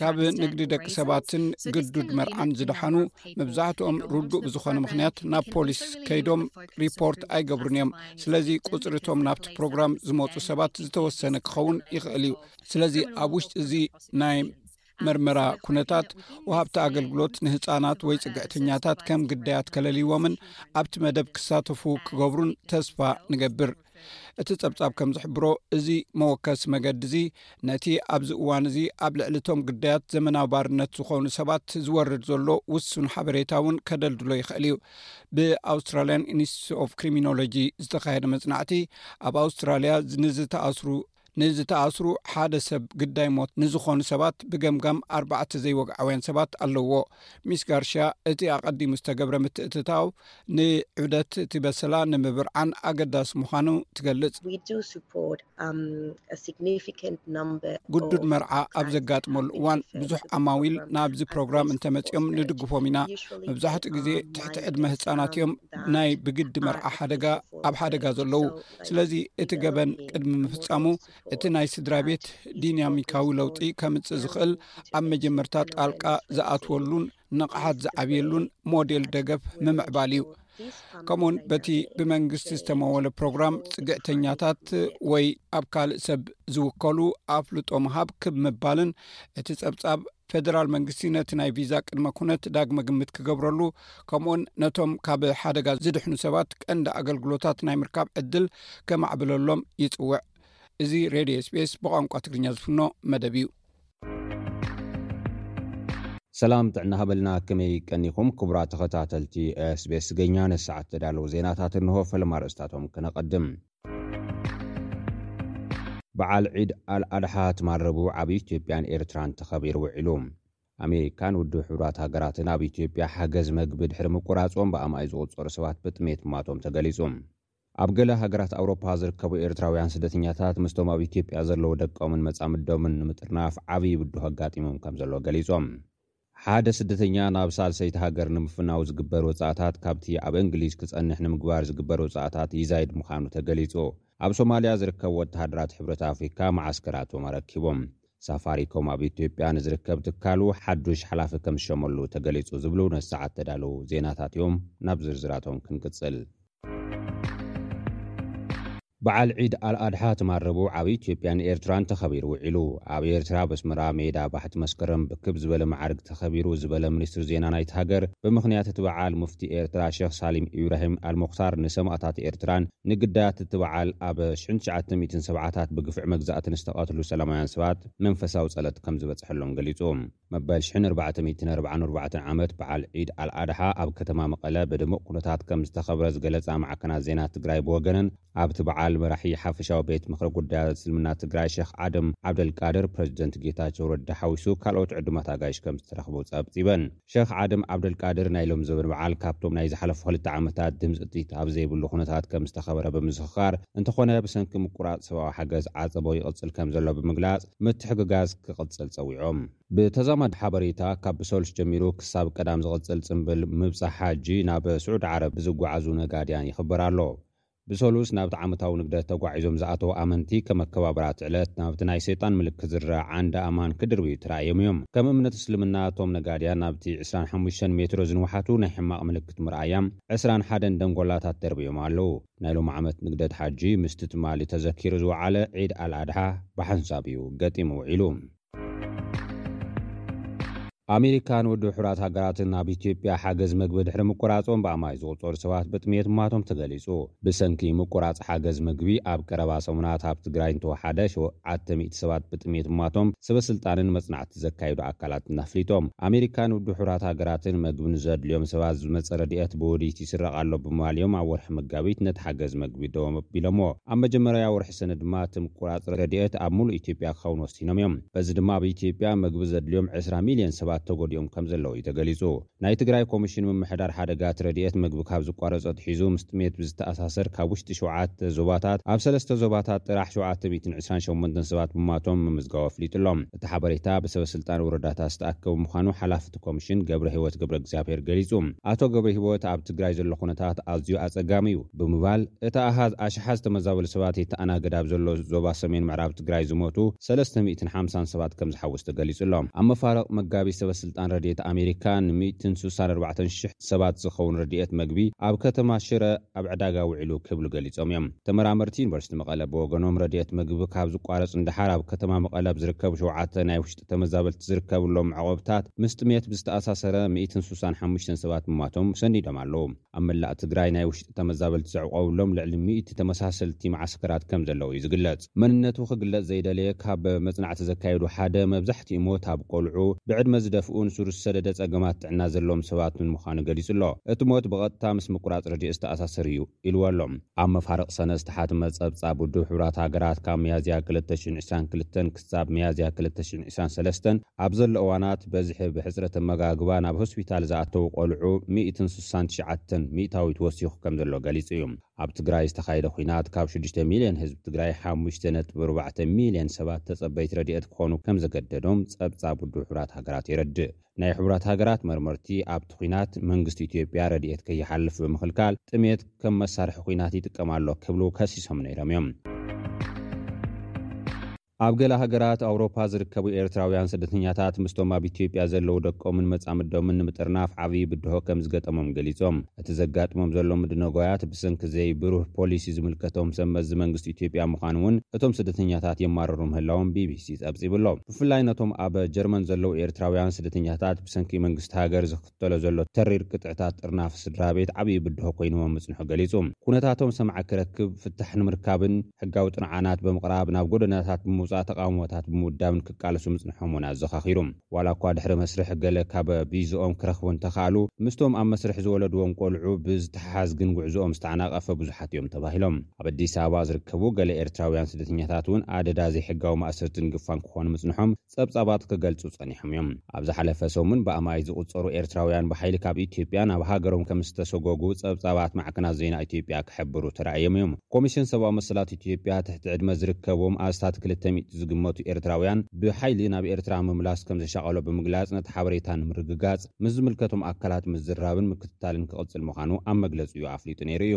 ካብ ንግዲ ደቂ ሰባትን ግዱድ መርዓን ዝደሓኑ መብዛሕትኦም ርዱእ ብዝኾነ ምኽንያት ናብ ፖሊስ ከይዶም ሪፖርት ኣይገብሩን እዮም ስለዚ ቁፅሪቶም ናብቲ ፕሮግራም ዝመፁ ሰባት ዝተወሰነ ክኸውን ይኽእል እዩ ስለዚ ኣብ ውሽጢ እዚ ናይ መርመራ ኩነታት ውሃብቲ ኣገልግሎት ንህፃናት ወይ ፅግዕተኛታት ከም ግዳያት ከለልዎምን ኣብቲ መደብ ክሳተፉ ክገብሩን ተስፋ ንገብር እቲ ጸብጻብ ከም ዝሕብሮ እዚ መወከሲ መገዲ እዚ ነቲ ኣብዚ እዋን እዚ ኣብ ልዕሊ እቶም ግዳያት ዘመናዊ ባርነት ዝኾኑ ሰባት ዝወርድ ዘሎ ውሱን ሓበሬታ እውን ከደልድሎ ይኽእል እዩ ብኣውስትራልያን ኢንስቲቱት ኦፍ ክሪሚኖሎጂ ዝተኻየደ መጽናዕቲ ኣብ ኣውስትራልያ ንዝተኣስሩ ንዝተኣስሩ ሓደ ሰብ ግዳይ ሞት ንዝኾኑ ሰባት ብገምጋም ኣርባዕተ ዘይወግዓውያን ሰባት ኣለውዎ። ሚስ ጋርሽያ እቲ ኣቐዲሙ ዝተገብረ ምትእትታው ንዑደት እቲ በሰላ ንምብርዓን ኣገዳሲ ምዃኑ ትገልጽ። ግዱድ መርዓ ኣብ ዘጋጥመሉ እዋን ብዙሕ ዓማዊል ናብዚ ፕሮግራም እንተመጺኦም ንድግፎም ኢና። መብዛሕትኡ ግዜ ትሕቲ ዕድመ ህጻናት እዮም ናይ ብግዲ መርዓ ሓደጋ ኣብ ሓደጋ ዘለዉ። ስለዚ እቲ ገበን ቅድሚ ምፍጻሙ እቲ ናይ ስድራ ቤት ዲናሚካዊ ለውጢ ከምጽእ ዝኽእል ኣብ መጀመርታ ጣልቃ ዝኣትወሉን ንቕሓት ዝዓብየሉን ሞዴል ደገፍ ምምዕባል እዩ ከምኡውን በቲ ብመንግስቲ ዝተመወለ ፕሮግራም ፅግዕተኛታት ወይ ኣብ ካልእ ሰብ ዝውከሉ ኣፍልጦ ምሃብ ክብ ምባልን እቲ ፀብፃብ ፌደራል መንግስቲ ነቲ ናይ ቪዛ ቅድመ ኩነት ዳግመ ግምት ክገብረሉ ከምኡውን ነቶም ካብ ሓደጋ ዝድሕኑ ሰባት ቀንዲ ኣገልግሎታት ናይ ምርካብ ዕድል ከማዕብለሎም ይጽውዕ እዚ ሬድዮ ስፔስ ብቋንቋ ትግርኛ ዝፍኖ መደብ እዩ ሰላም ጥዕና ሃበልና ከመይ ቀኒኹም ክቡራ ተኸታተልቲ ስቤስ ትግርኛ ንሰዓት ተዳለዉ ዜናታት እንሆ ፈለማ ርእስታቶም ክነቐድም በዓል ዒድ ኣል ኣድሓ ትማል ረቡዕ ኣብ ኢትዮጵያን ኤርትራን ተኸቢሩ ውዒሉ። ኣሜሪካን ውድብ ሕቡራት ሃገራትን ኣብ ኢትዮጵያ ሓገዝ መግቢ ድሕሪ ምቁራጾም ብኣማኢት ዝቑጸሩ ሰባት ብጥሜት ምሟቶም ተገሊጹ። ኣብ ገለ ሃገራት ኣውሮፓ ዝርከቡ ኤርትራውያን ስደተኛታት ምስቶም ኣብ ኢትዮጵያ ዘለዉ ደቆምን መጻምዶምን ንምጥርናፍ ዓብዪ ብድሆ ኣጋጢሞም ከምዘሎ ገሊጾም። ሓደ ስደተኛ ናብ ሳልሰይቲ ሃገር ንምፍናው ዝግበር ወጻእታት ካብቲ ኣብ እንግሊዝ ክጸንሕ ንምግባር ዝግበር ወጻእታት ይዛይድ ምዃኑ ተገሊጹ። ኣብ ሶማልያ ዝርከቡ ወተሃደራት ሕብረት ኣፍሪካ መዓስከራቶም ኣረኪቦም። ሳፋሪኮም ኣብ ኢትዮጵያ ንዝርከብ ትካሉ ሓዱሽ ሓላፊ ከምዝሸመሉ ተገሊጹ ዝብሉ ነቲ ሰዓት ዝተዳለዉ ዜናታት'ዮም። ናብ ዝርዝራቶም ክንቅጽል። በዓል ዒድ ኣል ኣድሓ ትማል ረቡዕ ኣብ ኢትዮጵያን ኤርትራን ተኸቢሩ ውዒሉ። ኣብ ኤርትራ ኣብ ኣስመራ ሜዳ ባሕቲ መስከረም ብክብ ዝበለ መዓርግ ተኸቢሩ ዝበለ ሚኒስትሪ ዜና ናይታ ሃገር፣ ብምኽንያት እቲ በዓል ሙፍቲ ኤርትራ ሸኽ ሳሊም ኢብራሂም ኣል ሞኽታር ንሰማእታት ኤርትራን ንግዳያት እቲ በዓል ኣብ ኣሽሕን ትሽዓተ ሚእትን ሰብዓታት ብግፍዒ መግዛእቲ ንዝተቐትሉ ሰላማውያን ሰባት መንፈሳዊ ጸለት ከምዝበጽሐሎም ገሊጹ። መበል ሽሕን ኣርባዕተ ሚእትን ኣርብዓን ኣርባዕተን ዓመት በዓል ዒድ ኣልኣድሓ ኣብ ከተማ መቐለ ብድሙቕ ኩነታት ከምዝተኸብረ ዝገለፃ ማዕከናት ዜና ትግራይ ብወገነን ኣብቲ በዓል መራሒ ሓፈሻዊ ቤት ምኽሪ ጉዳያት እስልምና ትግራይ ሸኽ ኣደም ዓብደልቃድር ፕረዚደንት ጌታቸው ረዳ ሓዊሱ ካልኦት ዕዱማት ኣጋይሽ ከምዝተረኽቡ ፀብፂበን። ሸኽ ኣደም ዓብደልቃድር ናይ ሎሚ ዘበን በዓል ካብቶም ናይ ዝሓለፉ ክልተ ዓመታት ድምፂ ጥይት ኣብ ዘይብሉ ኩነታት ከምዝተኸበረ ብምዝኽኻር እንተኾነ ብሰንኪ ምቁራፅ ሰብኣዊ ሓገዝ ዓፀቦ ይቕፅል ከምዘሎ ብምግላፅ ምትሕግጋዝ ክቕጽል ጸዊዖም። ብተዛማዲ ሓበሬታ፣ ካብ ብሰሉስ ጀሚሩ ክሳብ ቀዳም ዝቕጽል ጽምብል ምብጻሕ ሓጂ ናብ ስዑዲ ዓረብ ብዝጓዓዙ ነጋድያን ይኽበር ኣሎ። ብሰሉስ ናብቲ ዓመታዊ ንግደት ተጓዒዞም ዝኣተው ኣመንቲ ከም ኣከባብራ እቲ ዕለት ናብቲ ናይ ሰይጣን ምልክት ዝርኣ ዓንዲ ኣማን ክድርብዩ ተራእዮም እዮም። ከም እምነት እስልምና እቶም ነጋድያን ናብቲ ዕስራን ሓሙሽተን ሜትሮ ዝንውሓቱ ናይ ሕማቕ ምልክት ምርኣያ ዕስራን ሓደን ደንጎላታት ደርብዮም ኣለው። ናይ ሎሚ ዓመት ንግደት ሓጂ ምስቲ ትማሊ ተዘኪሩ ዝወዓለ ዒድ ኣል ኣድሓ ብሓንሳብ እዩ ገጢሙ ውዒሉ። ኣሜሪካን ወዲ ውሑዳት ሃገራትን ኣብ ኢትዮጵያ ሓገዝ መግቢ ድሕሪ ምቁራጾም ብኣማኢት ዝቑጸሩ ሰባት ብጥምየት ምሟቶም ተገሊጹ። ብሰንኪ ምቁራጽ ሓገዝ መግቢ ኣብ ቀረባ ሰሙናት ኣብ ትግራይ እንተወሓደ ሸውዓተ ሚእቲ ሰባት ብጥምየት ምሟቶም ሰበስልጣንን መጽናዕቲ ረድኤት ዘካይዱ ኣካላት እናፍሊጦም ኣሜሪካ ንድሑራት ሃገራትን መግቢ ንዘድልዮም ሰባት ዝመፀ ረድኤት ብውዲት ይስረቕ ኣሎ ብምባል እዮም ኣብ ወርሒ መጋቢት ነቲ ሓገዝ መግቢ ደው ኣቢሎምዎ። ኣብ መጀመርያ ወርሒ ሰነ ድማ እቲ ምቁራፅ ረድኤት ኣብ ሙሉእ ኢትዮጵያ ክኸውን ወሲኖም እዮም። በዚ ድማ ኣብ ኢትዮጵያ መግቢ ዘድልዮም ዕስራ ሚሊየን ሰባት ተጎዲኦም ከምዘለዉ እዩ ተገሊፁ። ናይ ትግራይ ኮሚሽን ምምሕዳር ሓደጋት ረድኤት መግቢ ካብ ዝቋረፅ ኣትሒዙ ምስ ጥሜት ብዝተኣሳሰር ካብ ውሽጢ ሸውዓተ ዞባታት ኣብ ሰለስተ ዞባታት ጥራሕ ሸውዓተ ሚእትን ዕስራን ሸሞንተን ሰባት ምሟቶም ምምዝጋቡ ኣፍሊጡ ኣሎ። እቲ ሓበሬታ ብሰበስልጣን ወረዳታት ዝተኣከበ ምዃኑ ሓላፊ እቲ ኮሚሽን ገብረሂወት ገብረእግዚኣብሄር ገሊፁ። ኣቶ ገብረሂወት ኣብ ትግራይ ዘሎ ኩነታት ኣዝዩ ኣፀጋሚ እዩ። ብምባል፣ እቲ ኣሃዝ ኣሽሓት ተመዛበልቲ ሰባት የተኣናግድ ኣብ ዘሎ ዞባ ሰሜን ምዕራብ ትግራይ ዝሞቱ ሰለስተ ሚእትን ሓምሳን ሰባት ከም ዝሓውስ ተገሊጹ ኣሎ። ኣብ መፋርቕ መጋቢት ሰበስልጣን ረድኤት ኣሜሪካ ን ሚእትን ስሳን ኣርባዕተን ሽሕ ሰባት ዝኸውን ረድኤት መግቢ ኣብ ከተማ ሽረ ኣብ ዕዳጋ ውዒሉ ክብሉ ገሊጾም እዮም። ተመራመርቲ ዩኒቨርሲቲ መቐለ ብወገኖም ረድኤት መግቢ ካብ ዝቋረጽ ንደሓር ኣብ ከተማ መቐለ ኣብ ዝርከቡ ሸውዓተ ናይ ውሽጢ ተመዛበልቲ ዝርከብሎም መዕቖብታት ምስ ጥምየት ብዝተኣሳሰረ ሚእትን ስሳን ሓሙሽተን ሰባት ምሟቶም ሰኒዶም ኣለዉ። ኣብ መላእ ትግራይ ናይ ውሽጢ ተመዛበልቲ ዘዕቖብሎም ልዕሊ ሚእቲ ተመሳሰልቲ መዓስከራት ከም ዘለዉ እዩ ዝግለጽ። መንነቱ ክግለጽ ዘይደለየ ካብ መጽናዕቲ ዘካየዱ ሓደ፣ መብዛሕትኡ ሞት ኣብ ቆልዑ፣ ብዕድመ ዝደፍኡን ሱር ዝሰደደ ጸገማት ጥዕና ዘለዎም ሰባትን ምዃኑ ገሊጹ ኣሎ። እቲ ሞት ብቐጥታ ምስ ምቁራጽ ረድኤት ዝተኣሳሰር እዩ ኢልዎ ኣሎ። ኣብ መፋርቕ ሰነ ዝተሓትመ ጸብጻብ ውድብ ሕቡራት ሃገራት ካብ ሚያዝያ ክልተ ሽሕን ዕስራን ክልተን ክሳብ ሚያዝያ ክልተ ሽሕን ዕስራን ሰለስተን፣ ኣብ ዘሎ እዋናት በዝሒ ብሕጽረት ኣመጋግባ ናብ ሆስፒታል ዝኣተዉ ቆልዑ ሚእትን ስሳን ትሽዓተን ሚእታዊት ወሲኹ ከምዘሎ ገሊጹ እዩ። ኣብ ትግራይ ዝተኻየደ ኹናት ካብ ሽዱሽተ ሚልዮን ህዝቢ ትግራይ ሓሙሽተ ነጥቢ ኣርባዕተ ሚልዮን ሰባት ተጸበይቲ ረድኤት ክኾኑ ከምዘገደዶም ጸብጻብ ውድብ ሕቡራት ሃገራት የረድእ። ናይ ሕቡራት ሃገራት መርመርቲ ኣብቲ ኹናት መንግስቲ ኢትዮጵያ ረድኤት ከይሓልፍ ብምኽልካል ጥሜት ከም መሳርሒ ኹናት ይጥቀም ኣሎ ክብሉ ከሲሶም ነይሮም እዮም። ኣብ ገለ ሃገራት ኣውሮፓ ዝርከቡ ኤርትራውያን ስደተኛታት ምስቶም ኣብ ኢትዮጵያ ዘለዉ ደቆምን መጻምዶምን ንምጥርናፍ ዓብዪ ብድሆ ከምዝገጠሞም ገሊጾም። እቲ ዘጋጥሞም ዘሎ ምድንጓያት ብሰንኪ ዘይብሩህ ፖሊሲ ዝምልከቶም ሰብ መዚ መንግስቲ ኢትዮጵያ ምዃኑ'ውን እቶም ስደተኛታት የማርሩ ምህላዎም ቢቢሲ ጸብጺቡ'ሎ። ብፍላይ ነቶም ኣብ ጀርመን ዘለዉ ኤርትራውያን ስደተኛታት ብሰንኪ መንግስቲ ሃገር ቀጠሎ ዘሎ ተሪር ቅጥዕታት ጥርናፈ ስድራቤት ዓብዪ ብድሆ ኮይንዎ ምጽንሑ ገሊጹ። ኩነታቶም ሰማዒ ክረክብ፣ ፍታሕ ንምርካብን ሕጋዊ ጥርዓናት ብምቕራብ ናብ ጎደናታት ብምውጻእ ተቓውሞታት ብምውዳብን ክቃለሱ ምጽንሖም እውን ኣዘኻኺሩ። ዋላ እኳ ድሕሪ መስርሕ ገለ ካብ ቪዝኦም ክረኽቡ እንተኸኣሉ፣ ምስቶም ኣብ መስርሕ ዝወለድዎም ቆልዑ ብዝተሓሓዝ ግን ጉዕዞኦም ዝተዓናቐፈ ብዙሓት እዮም ተባሂሎም። ኣብ ኣዲስ ኣበባ ዝርከቡ ገለ ኤርትራውያን ስደተኛታት እውን ኣደዳ ዘይሕጋዊ ማእሰርትን ግፋን ክኾኑ ምጽንሖም ጸብጻባት ክገልጹ ጸኒሖም እዮም። ኣብ ዝሓለፈ ሰሙን ብኣማኢት ዝቑጸሩ ኤርትራውያን ብሓይሊ ካብ ኢትዮጵያ ናብ ሃገሮም ከምዝተሰጎጉ ጸብጻባት ማዕከናት ዜና ኢትዮጵያ ክሕብሩ ተራእዮም እዮም። ኮሚሽን ሰብኣዊ መሰላት ኢትዮጵያ ትሕቲ ዕድመ ዝርከቦም ኣስታት ክልተ ሚእቲ ዝግመቱ ኤርትራውያን ብሓይሊ ናብ ኤርትራ ምምላስ ከምዘሻቐሎ ብምግላጽ ነቲ ሓበሬታ ንምርግጋጽ ምስ ዝምልከቶም ኣካላት ምዝራብን ምክትታልን ክቕጽል ምዃኑ ኣብ መግለጺኡ ኣፍሊጡ ነይሩ እዩ።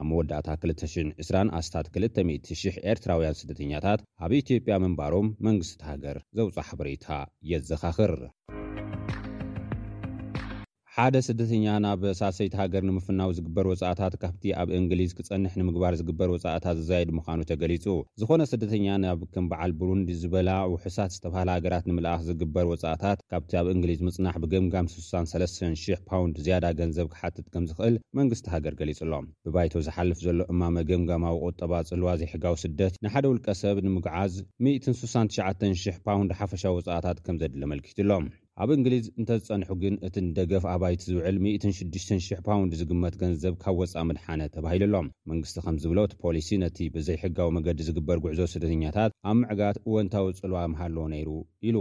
ኣብ መወዳእታ ክልተ ሽሕን ዕስራን ኣስታት ክልተ ሚእቲ ሽሕ ኤርትራውያን ስደተኛታት ኣብ ኢትዮጵያ ምንባሮም መንግስቲ እታ ሃገር ዘውጽኦ ሓበሬታ የዘኻኽር። ሓደ ስደተኛ ናብ ሳልሰይቲ ሃገር ንምፍናው ዝግበር ወጻእታት ካብቲ ኣብ እንግሊዝ ክጸንሕ ንምግባር ዝግበር ወጻእታ ዝዛይድ ምዃኑ ተገሊጹ። ዝኾነ ስደተኛ ናብ ከም በዓል ብሩንዲ ዝበላ ውሑሳት ዝተባህላ ሃገራት ንምልኣኽ ዝግበር ወጻእታት ካብቲ ኣብ እንግሊዝ ምጽናሕ ብገምጋም ስሳን ሰለስተን ሽሕ ፓውንድ ዝያዳ ገንዘብ ክሓትት ከምዝኽእል መንግስቲ ሃገር ገሊጹ'ሎ። ብባይቶ ዝሓልፍ ዘሎ እማመ ገምጋማዊ ቁጠባ ጽልዋ ዘይሕጋዊ ስደት፣ ንሓደ ውልቀሰብ ንምጉዓዝ ሚእትን ስሳን ትሽዓተን ሽሕ ፓውንድ ሓፈሻዊ ወጻእታት ከምዘድሊ ኣመልኪቱ'ሎ። ኣብ እንግሊዝ እንተዝጸንሑ ግን እቲ ንደገፍ ኣባይቲ ዝውዕል ሚእትን ሽዱሽተን ሽሕ ፓውንድ ዝግመት ገንዘብ ካብ ወጻኢ ምድሓነ ተባሂሉ'ሎ። መንግስቲ ከምዝብሎ እቲ ፖሊሲ ነቲ ብዘይሕጋዊ መገዲ ዝግበር ጉዕዞ ስደተኛታት ኣብ ምዕጋት እወንታዊ ጽልዋ ምሃለዎ ነይሩ ኢሉ።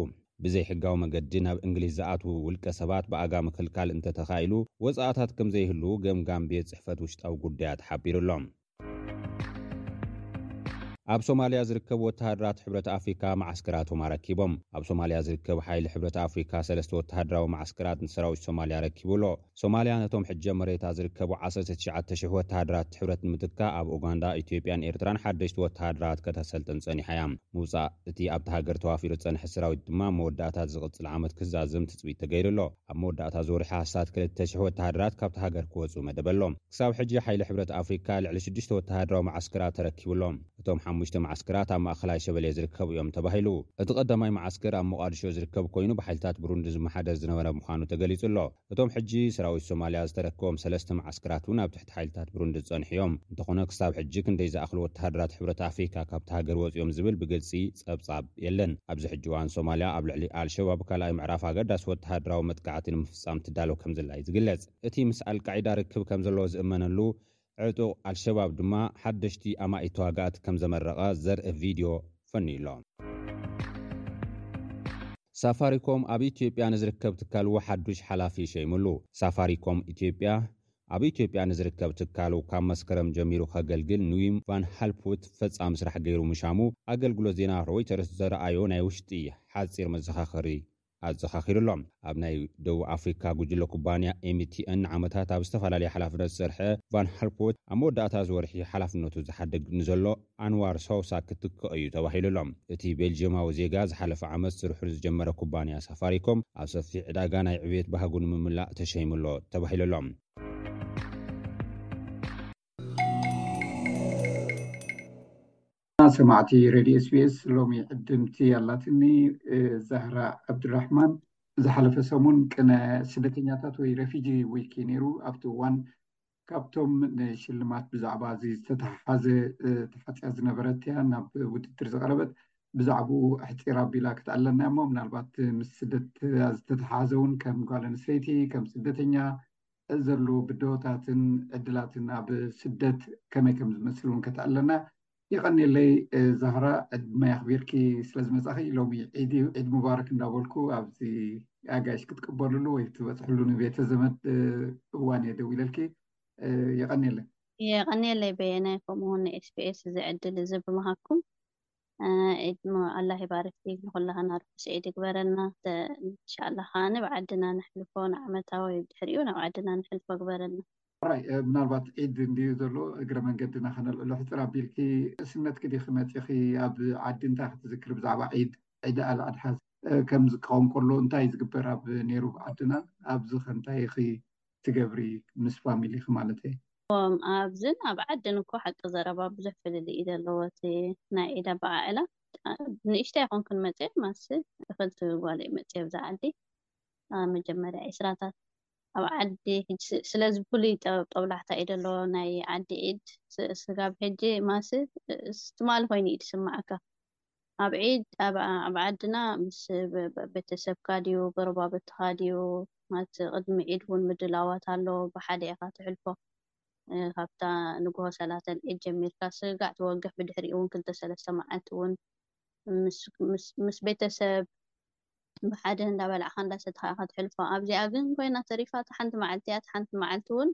ብዘይሕጋዊ መገዲ ናብ እንግሊዝ ዝኣትዉ ውልቀ ሰባት ብኣጋ ምኽልካል እንተተኻኢሉ ወፃእታት ከምዘይህልዉ ገምጋም ቤት ፅሕፈት ውሽጣዊ ጉዳያት ሓቢሩ ኣሎ። ኣብ ሶማልያ ዝርከቡ ወተሃደራት ሕብረት ኣፍሪካ መዓስከራቶም ኣረኪቦም። ኣብ ሶማልያ ዝርከብ ሓይሊ ሕብረት ኣፍሪካ ሰለስተ ወተሃደራዊ መዓስከራት ንሰራዊት ሶማልያ ኣረኪቡ ኣሎ። ሶማልያ ነቶም ሕጂ ኣብ መሬታ ዝርከቡ ዓሰርተ ትሽዓተ ሽሕ ወተሃደራት ሕብረት ንምትካእ ኣብ ኡጋንዳ፣ ኢትዮጵያን ኤርትራን ሓደሽቲ ወተሃደራት ከተሰልጥን ጸኒሓ እያ። ምውጻእ እቲ ኣብታ ሃገር ተዋፊሩ ዝጸንሐ ሰራዊት ድማ ኣብ መወዳእታ እዚ ዝቕጽል ዓመት ክዛዘም ትጽቢት ተገይሩ ኣሎ። ኣብ መወዳእታ እዚ ወርሒ ኣስታት ክልተ ሽሕ ወተሃደራት ካብታ ሃገር ክወጽኡ መደበ ኣሎ። ክሳብ ሕጂ ሓይሊ ሕብረት ኣፍሪካ ልዕሊ ሽዱሽተ ወተሃደራዊ መዓስከራት ተረኪቡ ኣሎ። እቶም ሓሙሽተ መዓስከራት ኣብ ማእኸላይ ሸበሌ ዝርከቡ እዮም ተባሂሉ። እቲ ቀዳማይ መዓስከር ኣብ ሞቓድሾ ዝርከብ ኮይኑ ብሓይልታት ብሩንዲ ዝመሓደር ዝነበረ ምዃኑ ተገሊፁ ኣሎ። እቶም ሕጂ ሰራዊት ሶማልያ ዝተረከቦም ሰለስተ መዓስከራት እውን ኣብ ትሕቲ ሓይልታት ብሩንዲ ዝፀንሑ እዮም። እንተኾነ ክሳብ ሕጂ ክንደይ ዝኣኽሉ ወተሃደራት ሕብረት ኣፍሪካ ካብታ ሃገር ወፂኦም ዝብል ብግልፂ ፀብፃብ የለን። ኣብዚ ሕጂ እዋን ሶማልያ ኣብ ልዕሊ ኣልሸባብ ካልኣይ ምዕራፍ ኣገዳሲ ወተሃደራዊ መጥቃዕቲ ንምፍፃም ትዳሎ ከምዘላ እዩ ዝግለፅ። እቲ ምስ ኣልቃዒዳ ርክብ ከምዘለዎ ዝእመነሉ ዕጡቕ ኣልሸባብ ድማ ሓደሽቲ ኣማኢት ተዋጋእቲ ከም ዘመረቐ ዘርኢ ቪድዮ ፈንዩ'ሎ። ሳፋሪኮም ኣብ ኢትዮጵያ ንዝርከብ ትካሉ ሓዱሽ ሓላፊ ሸይሙሉ። ሳፋሪኮም ኢትዮጵያ፣ ኣብ ኢትዮጵያ ንዝርከብ ትካሉ ካብ መስከረም ጀሚሩ ከገልግል ንዊም ቫን ሃልፕውት ፈጻሚ ስራሕ ገይሩ ምሻሙ ኣገልግሎት ዜና ሮይተርስ ዘርኣዮ ናይ ውሽጢ ሓጺር መዘኻኸሪ ኣዘኻኺሩ ኣሎ። ኣብ ናይ ደቡብ ኣፍሪካ ጉጅለ ኩባንያ ኤምቲኤን ንዓመታት ኣብ ዝተፈላለየ ሓላፍነት ዝሰርሐ ቫን ሃልፖት ኣብ መወዳእታ እዚ ወርሒ ሓላፍነቱ ዝሓድግ ንዘሎ ኣንዋር ሶውሳ ክትክኦ እዩ ተባሂሉ ኣሎ። እቲ ቤልጂየማዊ ዜጋ ዝሓለፈ ዓመት ስርሑ ንዝጀመረ ኩባንያ ሳፋሪኮም ኣብ ሰፊሕ ዕዳጋ ናይ ዕብየት ባህጉ ንምምላእ ተሸይሙ ኣሎ ተባሂሉ ኣሎ። ዜና ሰማዕቲ ሬድዮ ስቢኤስ ሎሚ ዕድምቲ ኣላትኒ ዛህራ ዓብዱራሕማን ዝሓለፈ ሰሙን ቅነ ስደተኛታት ወይ ረፊጂ ዊኪ ነይሩ ኣብቲ እዋን ካብቶም ንሽልማት ብዛዕባ እዚ ዝተተሓሓዘ ተሓፅያ ዝነበረት እያ ናብ ውድድር ዝቐረበት ብዛዕባኡ ኣሕፂር ኣቢላ ክትኣለና እሞ ምናልባት ምስ ስደት ዝተተሓሓዘ እውን ከም ጓል ኣንስተይቲ ከም ስደተኛ ዘለዎ ብደወታትን ዕድላትን ኣብ ስደት ከመይ ከም ዝመስል እውን ከተኣለና የቀኒለይ ዛህራ ዕድመ ኣኽቢርኪ ስለ ዝመፃኺ ሎሚ ዒድ እዩ ዒድ ሙባረክ እንዳበልኩ ኣብዚ ኣጋይሽ ክትቅበልሉ ወይ ትበፅሕሉ ንቤተ ዘመድ እዋን እየ ደው ኢለልኪ የቀኒለይ የቀኒለይ በየነ ከምኡውን ንኤስፒኤስ እዚ ዕድል እዚ ብምሃብኩም እድመ ኣላህ ይባርኪ ንኩላህና ርሑስ ዒድ ይግበረልና እንሻኣላህ ከኣ ናብ ዓድና ነሕልፎ ንዓመታዊ ድሕሪኡ ናብ ዓድና ነሕልፎ ግበረልና። ሕራይ ምናልባት ዒድ እንድዩ ዘሎ እግረ መንገድና ከነልዕሎ ሕጽር ኣቢልኪ ንእስነትኪ ዲኺ መጺኺ ኣብ ዓዲ እንታይ ክትዝክሪ ብዛዕባ ዒድ ዒድ ኣልኣድሓ ከም ዝቃወም ከሎ እንታይ ዝግበር ኣብ ኔሩ ዓድና ኣብዚኸ እንታይ ኢኺ ትገብሪ ምስ ፋሚሊኪ ማለተይ። እም ኣብዝን ኣብ ዓድን እኮ ሓቂ ዘረባ ብዙሕ ፍልልይ እዩ ዘለዎ እቲ ናይ ዒድ ኣበዓዕላ ኣብ ንእሽተይ ኣይኮንኩን መፅየ ማስ እክል ትብል ጓል እየ መፅየ ኣብዛ ዓዲ ኣብ መጀመርያ ዒስራታት ኣብ ዓዲ ሕጂ ስለዚ ፍሉይ ጠበብ ጦብላሕታ እዩ ደለዎ ናይ ዓዲ ዒድ ስጋብ ሕጂ ማስ ትማል ኮይኑ እዩ ድስመዓካ ኣብ ዒድ ኣብ ዓድና ምስ ቤተሰብካ ድዩ ጎረባብትኻ ድዩ ማለት ቅድሚ ዒድ ውን ምድላዋት ኣሎ ብሓደ ኢኻ ተሕልፎ ካብታ ንግሆ ሰላተል ዒድ ጀሚርካ ስግጋዕ ትወግሕ ብድሕሪኡ ውን ክልተ ሰለስተ መዓልቲ ውን ምስ ቤተሰብ ብሓደ እንዳበላዕካ እንዳሰተኻ ኢኻ ተሕልፎ ኣብዚኣ ግን ኮይና ተሪፋ እታ ሓንቲ መዓልቲ እያ እታ ሓንቲ መዓልቲ ውን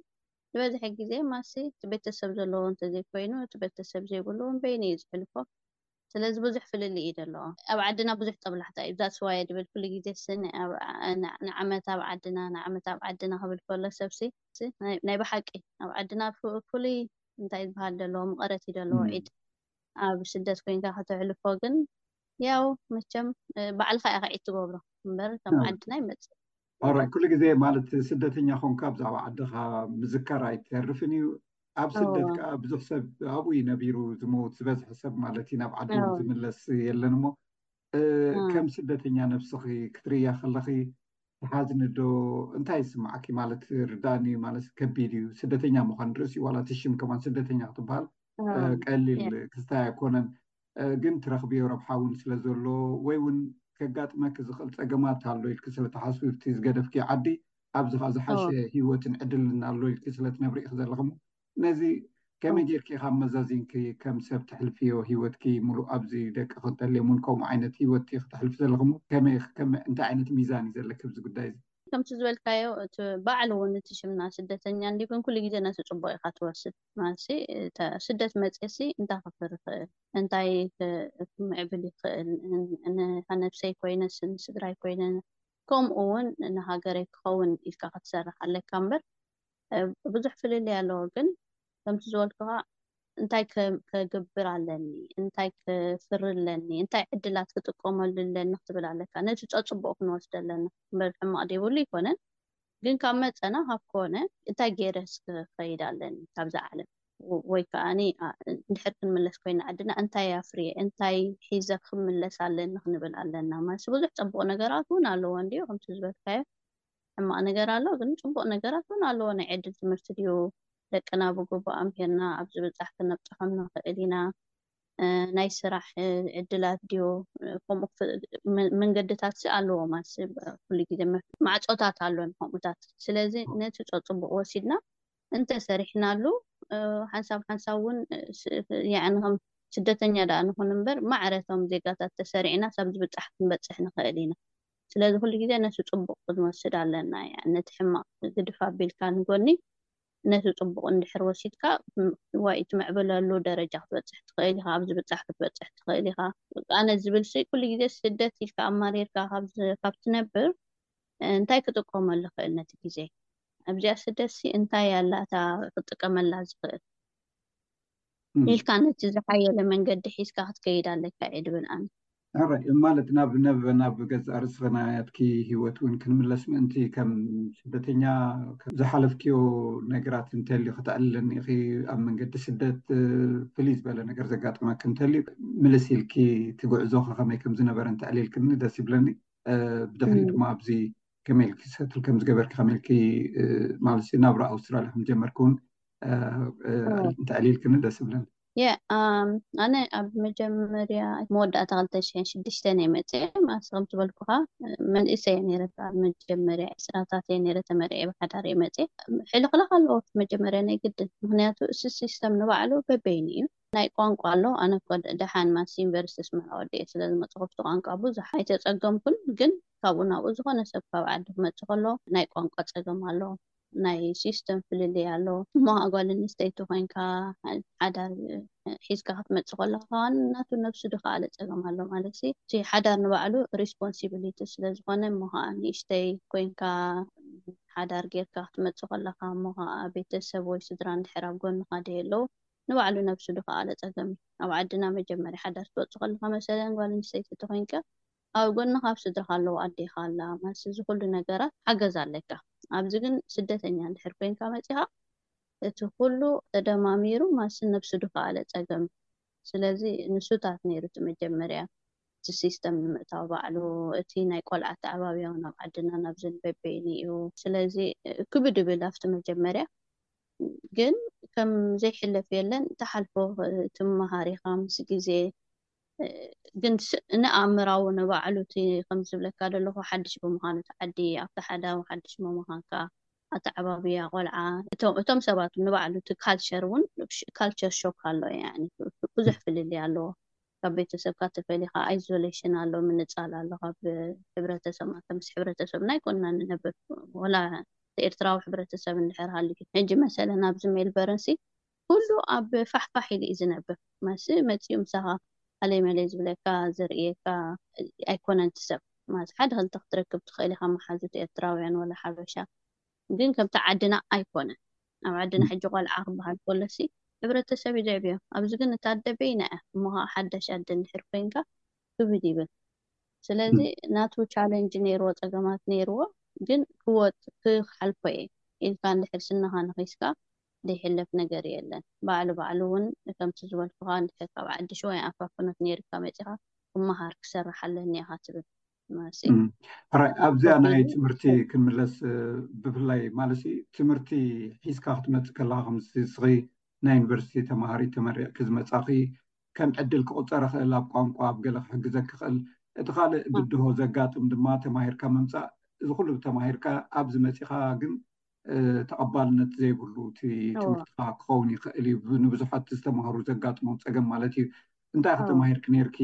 ዝበዝሐ ግዜ ማሲ እቲ ቤተሰብ ዘለዎ እንተዘይኮይኑ እቲ ቤተሰብ ዘይብሉ ውን በይኑ እዩ ዝሕልፎ ስለዚ ብዙሕ ፍልልይ እዩ ደለዎ። ኣብ ዓድና ብዙሕ ጦብላሕታ እዩ that's why ድብል ኩሉ ግዜሲ ንዓመት ኣብ ዓድና ንዓመት ኣብ ዓድና ክብል ከሎ ሰብሲ ናይ ብሓቂ ኣብ ዓድና ፍሉይ እንታይ ዝብሃል ደለዎ ምቐረት እዩ ደለዎ ዒድ። ኣብ ስደት ኮይንካ ከተሕልፎ ግን ያው መቸም ባዕልካ ኢካ ኢድ ትገብሮ እምበር ከም ዓድና ኣይመጽእን። ኦራይ ኩሉ ግዜ ማለት ስደተኛ ኮንካ ብዛዕባ ዓድካ ምዝካር ኣይተርፍን እዩ ኣብ ስደት እወ ከኣ ብዙሕ ሰብ ኣብኡ እዩ ነቢሩ ዝመውት ዝበዝሐ ሰብ ማለት እዩ ናብ ዓዱ እወ ዝምለስ የለን እሞ ከም ስደተኛ ነብስኺ ክትርእያ ከለኺ ትሓዝኒ ዶ እንታይ ይስምዓኪ ማለት ርዳእኒ ማለት ከቢድ እዩ ስደተኛ ምዃን ርእሲ ዋላ እቲ ሽም ከማን ስደተኛ ክትበሃል ቀሊል ክስታይ ኣይኮነን ግን ትረኽብዮ ረብሓ እውን ስለ ዘሎ ወይ እውን ከጋጥመኪ ዝኽእል ፀገማት ኣሎ ኢልኪ ስለ ትሓስቢ እቲ ዝገደፍኪ ዓዲ ኣብዚ ከዓ ዝሓሸ ሂወትን ዕድልን ኣሎ ኢልኪ ስለ ትነብሪ ኢኺ ዘለኺ እሞ ነዚ ከመይ ጌርኪ ካብ መዛዚንኪ ከም ሰብ ተሕልፍዮ ሂወትኪ ሙሉእ ኣብዚ ደቅኪ እንተልዮም ውን ከምኡ ዓይነት ሂወት ዲኪ ተሕልፊ ዘለኪ እሞ ከመይ ኢኪ ከመይ እንታይ ዓይነት ሚዛን እዩ ዘለኪ ኣብዚ ጉዳይ እዚ። ከምቲ ዝበልካዮ እቲ ባዕሉ ውን እቲ ሽምና ስደተኛ እንድዩ ግን ኩሉ ግዜ ነቲ ጽቡቅ ኢካ ትወስድ ማለትሲ እታ ስደት መጽየሲ እንታይ ክክር ይክእል እንታይ ክምዕብል ይክእል ንነብሰይ ኮይነስ ንስድራይ ኮይነ ከምኡ ውን ንሃገረይ ክከውን ኢልካ ክትሰርሕ ኣለካ እምበር ብዙሕ ፍልልይ ኣለዎ ግን ከምቲ ዝበልኩኻ እንታይ ከግብር ኣለኒ እንታይ ክፍሪ ኣለኒ እንታይ ዕድላት ክጥቀመሉ ኣለኒ ክትብል ኣለካ ነቲ ፀፅቡቕ ክንወስደ ኣለና እምበር ሕማቕ ዘይብሉ ኣይኮነን ግን ካብ መፀና ካብ ኮነ እንታይ ገይረስ ክኸይድ ኣለኒ ካብዛ ዓለም ወይ ከዓ እኔ እንድሕር ክንምለስ ኮይና ዓድና እንታይ ኣፍርየ እንታይ ሒዘ ክምለስ ኣለኒ ክንብል ኣለና ማለት ብዙሕ ፀቡቕ ነገራት እውን ኣለዎ እንዲዮ ከምቲ ዝበልካዮ ሕማቅ ነገር ኣሎ ግን ጽቡቅ ነገራት ውን ኣለዎ ናይ ዕድል ትምህርቲ ድዩ ደቅና ብግቡእ ኣምሂርና ኣብዚ ብጻሕ ክነብጾ ከም ንክእል ኢና ናይ ስራሕ ዕድላት ድዩ ከምኡ መንገድታትሲ ኣለዎ ማሲ ኩሉ ግዜ ማዕጾታት ኣሎ ንከምኡታት ስለዚ ነቲ ጸጽቡቅ ወሲድና እንተ ሰሪሕናሉ ሓንሳብ ሓንሳብ ውን ያዕኒ ከም ስደተኛ ደኣ ንኹን እምበር ማዕረ እቶም ዜጋታት ተሰሪዕናስ ኣብዚ ብጻሕ ክንበጽሕ ንክእል ኢና። ስለዚ ኩሉ ግዜ ነቲ ጽቡቕ ክንወስድ ኣለና ያኒ ነቲ ሕማቕ ግድፍ ኣቢልካ ንጎኒ ነቲ ጽቡቕ እንድሕር ወሲድካ ወይ ትምዕብለሉ ደረጃ ክትበጽሕ ትኽእል ኢኻ ኣብዚ ብጻሕ ክትበጽሕ ትኽእል ኢኻ። ኣነ ዝብልሲ ኩሉ ግዜ ስደት ኢልካ ኣማሪርካ ካብ ትነብር እንታይ ክጥቀመሉ ይኽእል ነቲ ግዜ ኣብዚኣ ስደትሲ እንታይ ኣላ እታ ክጥቀመላ ዝኽእል። ኢልካ ነቲ ዝሓየለ መንገዲ ሒዝካ ክትከይድ ኣለካ እየ ድብል ኣነ። ኣራይ ማለት ናብ ናብ ናብ ገጽ ኣርስኺ ናያትኪ ሂወት ውን ክንምለስ ምእንቲ ከም ስደተኛ ዝሓለፍክዮ ነገራት እንተልዩ ከተዕልለኒ ኢኺ ኣብ መንገዲ ስደት ፍልይ ዝበለ ነገር ዘጋጠመኪ እንተልዩ ምልስ ኢልኪ እቲ ጉዕዞኺ ከመይ ከም ዝነበረ እንተዕሊልክኒ ደስ ይብለኒ ብድሕሪኡ ድማ ኣብዚ ከመይ ኢልኪ ሰትል ከም ዝገበርኪ ከመይ ኢልኪ ማለት ናብራ ኣውስትራልያ ከም ጀመርኪ እውን እንተዕሊልክኒ ደስ ይብለኒ ኣነ ኣብ መጀመርያ መወዳእታ ክልተ ሽሕን ሽዱሽተን እየ መፅአ ማስ ከም ዝበልኩኻ መንእሰ እየ ነይረ ኣብ መጀመርያ ዕስራታት እየ ነይረ ተመርዐ ብሓዳር እየ መፅአ ሕልኽልኽ ኣለዎ መጀመርያ ናይ ግድን ምክንያቱ እሱ ሲስተም ንባዕሉ በበይኑ እዩ ናይ ቋንቋ ኣሎ ኣነ ኮ ደሓን ማስ ዩኒቨርሲቲ ስምዐ ወዲኤ ስለ ዝመፅኹ ብቲ ቋንቋ ብዙሕ ኣይተፀገምኩን ግን ካብኡ ናብኡ ዝኾነ ሰብ ካብ ዓዱ ክመጽእ ከሎ ናይ ቋንቋ ጸገም ኣሎ ናይ ሲስተም ፍልልይ ኣሎ እሞ ኣጓል ኣንስተይቲ ኮንካ ሓዳር ሒዝካ ክትመጽእ ከለኻ ከማን ናቱ ነብሱ ድኸኣለ ጸገም ኣሎ ማለት ሲ እቲ ሓዳር ንባዕሉ ሪስፖንሲብሊቲ ስለ ዝኾነ እሞ ከኣ ንእሽተይ ኮንካ ሓዳር ጌርካ ክትመጽእ ከለኻ እሞ ከኣ ቤተሰብ ወይ ስድራ እንድሕር ኣብ ጎንኻ ደየለዉ ንባዕሉ ነብሱ ድኸኣለ ጸገም እዩ ኣብ ዓድና መጀመርያ ሓዳር ክትወጽእ ከለኻ መሰለን ጓል ኣንስተይቲ ተኾይንካ ኣብ ጎንካ ኣብ ስድራካ ኣለዉ ኣዴካ ኣላ መልሲ እዚ ኩሉ ነገራት ሓገዝ ኣለካ ኣብዚ ግን ስደተኛ እንድሕር ኮይንካ መጺካ እቲ ኩሉ ተደማሚሩ መልሲ ነብሲ ድካኣለ ጸገም እዩ ስለዚ ንሱታት ነይሩ እቲ መጀመርያ እቲ ሲስተም ንምእታው ባዕሉ እቲ ናይ ቆልዓ ኣተዓባብያውን ኣብ ዓድና ናብዝን በበይኑ እዩ ስለዚ ክብድ ይብል ኣብቲ መጀመርያ ግን ከም ዘይሕለፍ የለን ትሓልፎ ትማሃር ኢካ ምስ ግዜ። ግን ስእ ንኣእምራዊ ንባዕሉ እቲ ከምዚ ዝብለካ ዘለኹ ሓድሽ ብምዃኑ እቲ ዓዲ ኣብቲ ሓዳዊ ሓድሽ ምምዃንካ ኣተዓባብያ ቆልዓ እቶም እቶም ሰባት ንባዕሉ እቲ ካልቸር እውን ካልቸር ሾክ ኣሎ ያኒ ብዙሕ ፍልልይ ኣለዎ ካብ ቤተሰብካ ተፈሊኻ ኣይዞሌሽን ኣሎ ምንጻል ኣሎ ካብ ሕብረተሰብ ማለት ምስ ሕብረተሰብና ኣይኮንና ንነብር ወላ ኤርትራዊ ሕብረተሰብ እንድሕር ሃልዩ ሕጂ መሰለን ኣብዚ ሜልበርንሲ ኩሉ ኣብ ፋሕፋሕ ኢሉ እዩ ዝነብር ማስ መጺኡ ምሳኻ ሃለይ መለይ ዝብለካ ዝርእየካ ኣይኮነን እቲ ሰብ ማስ ሓደ ክልተ ክትረክብ ትኽእል ኢኻ መሓዙት ኤርትራውያን ወላ ሓበሻ ግን ከምቲ ዓድና ኣይኮነን ኣብ ዓድና ሕጂ ቆልዓ ክበሃል ከሎሲ ሕብረተሰብ እዩ ዘዕብዮ ኣብዚ ግን እታ ኣደ በይና እያ እሞ ኸኣ ሓዳሽ ኣደ እንድሕር ኮይንካ ክብድ ይብል ስለዚ ናቱ ቻለንጅ ነይርዎ ጸገማት ነይርዎ ግን ክወጽ ክሓልፎ እየ ኢልካ እንድሕር ስንኻ ነኺስካ ዘይሕለፍ ነገር የለን ባዕሉ ባዕሉ ውን ከምቲ ዝበልኩኻ እንድሕር ካብ ዓዲ ሽዋ ወይ ኣንፈት ፍኖት ኔርካ መጺኻ ክመሃር ክሰርሕ ኣለኒ ኢኻ ትብል መሲ ሕራይ ኣብዚኣ ናይ ኮፊሉ ትምህርቲ ክንምለስ ብፍላይ ማለትሲ ትምህርቲ ሒዝካ ክትመጽእ ከለኻ ከምስ ንስኺ ናይ ዩኒቨርሲቲ ተማሃሪት ተመሪቕኪ ዝመጻኺ ከም ዕድል ክቑጸር ይኽእል ኣብ ቋንቋ ኣብ ገለ ክሕግዘኪ ይኽእል እቲ ካልእ ብድሆ ዘጋጥም ድማ ተማሂርካ ምምጻእ እዚ ኩሉ ተማሂርካ ኣብዚ መጺኻ ግን ተቐባልነት ዘይብሉ እቲ ትምህርትካ ክኸውን ይኽእል እዩ ንብዙሓት ዝተማሃሩ ዘጋጥሞም ፀገም ማለት እዩ እንታይ ከተማሂርኪ ነርኪ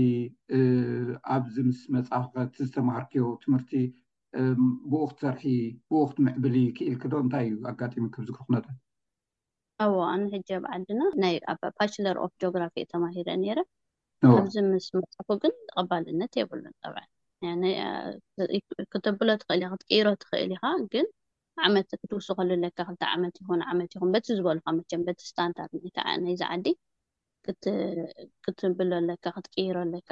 ኣብዚ ምስ መፃኸ እቲ ዝተማሃርክዮ ትምህርቲ ብኡ ክትሰርሒ ብኡ ክትምዕብሊ ክኢልክዶ እንታይ እዩ ኣጋጢሙኪ ዝክሪ ኩነታት ኣዎ ኣነ ሕጂ ኣብ ዓድና ናይ ኣብ ባችለር ኦፍ ጆግራፊ ተማሂረ ኔረ ኣብዚ ምስ መጻኹ ግን ተቀባልነት የብሉን ጠብዓ ያነ ክተብሎ ትኽእል ኢኻ ክትቅይሮ ትኽእል ኢኻ ግን ዓመት ክትውስኸሉ ኣለካ ክልተ ዓመት ይኹን ዓመት ይኹን በቲ ዝበሉኻ መቸም በቲ ስታንዳርድ ናይታ ናይዚ ዓዲ ክትብሎ ኣለካ ክትቅይሮ ኣለካ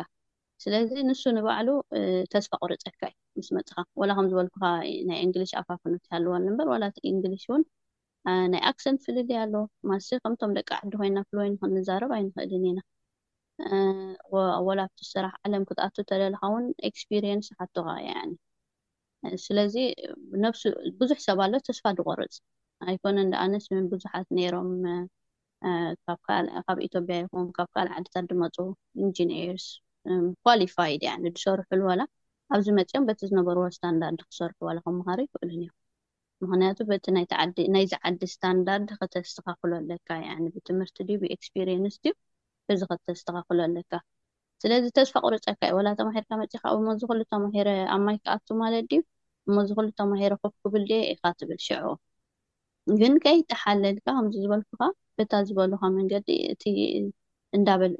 ስለዚ ንሱ ንባዕሉ ተስፋ ቁርጸካ እዩ ምስ መጽኻ ወላ ከም ዝበልኩኻ ናይ እንግሊሽ ኣፋፍኖት ይሃልወኒ እምበር ወላ እቲ እንግሊሽ እውን ናይ ኣክሰንት ፍልልይ ኣሎ ማለትሲ ከምቶም ደቂ ዓዲ ኮይንና ፍሉወይን ክንዛረብ ኣይንክእልን ኢና ወላ ኣብቲ ስራሕ ዓለም ክትኣቱ ተደልካ ውን ኤክስፒርየንስ ይሓቱካ ያኒ ስለዚ ነብሱ ብዙሕ ሰብ ኣሎ ተስፋ ድቆርጽ ኣይኮነን ደኣነስ ምን ብዙሓት ነይሮም ካብ ካልእ ካብ ኢትዮጵያ ይኹን ካብ ካልእ ዓድታት ድመጹ ኢንጂነርስ ኳሊፋይድ ያኒ ድሰርሑሉ ወላ ኣብዚ መጽዮም በቲ ዝነበርዎ ስታንዳርድ ክሰርሑ ወላ ክመሃሩ ይክእሉን እዮም ምክንያቱ በቲ ናይቲ ዓዲ ናይዚ ዓዲ ስታንዳርድ ከተስተካክሎ ኣለካ ያኒ ብትምህርቲ ድዩ ብኤክስፒርየንስ ድዩ እዚ ከተስተካክሎ ኣለካ ስለዚ ተስፋ ቁርጸካ እዩ ወላ ተማሂርካ መጺካ እሞ እዚ ኩሉ ተማሂረ ኣብ ማይ ክኣቱ ማለት ድዩ እሞ እዚ ኩሉ ተማሂረ ኮፍ ክብል ድየ ኢካ ትብል ሽዑ ግን ከይተሓለልካ ከምዚ ዝበልኩካ በታ ዝበሉካ መንገዲ እቲ እንዳበል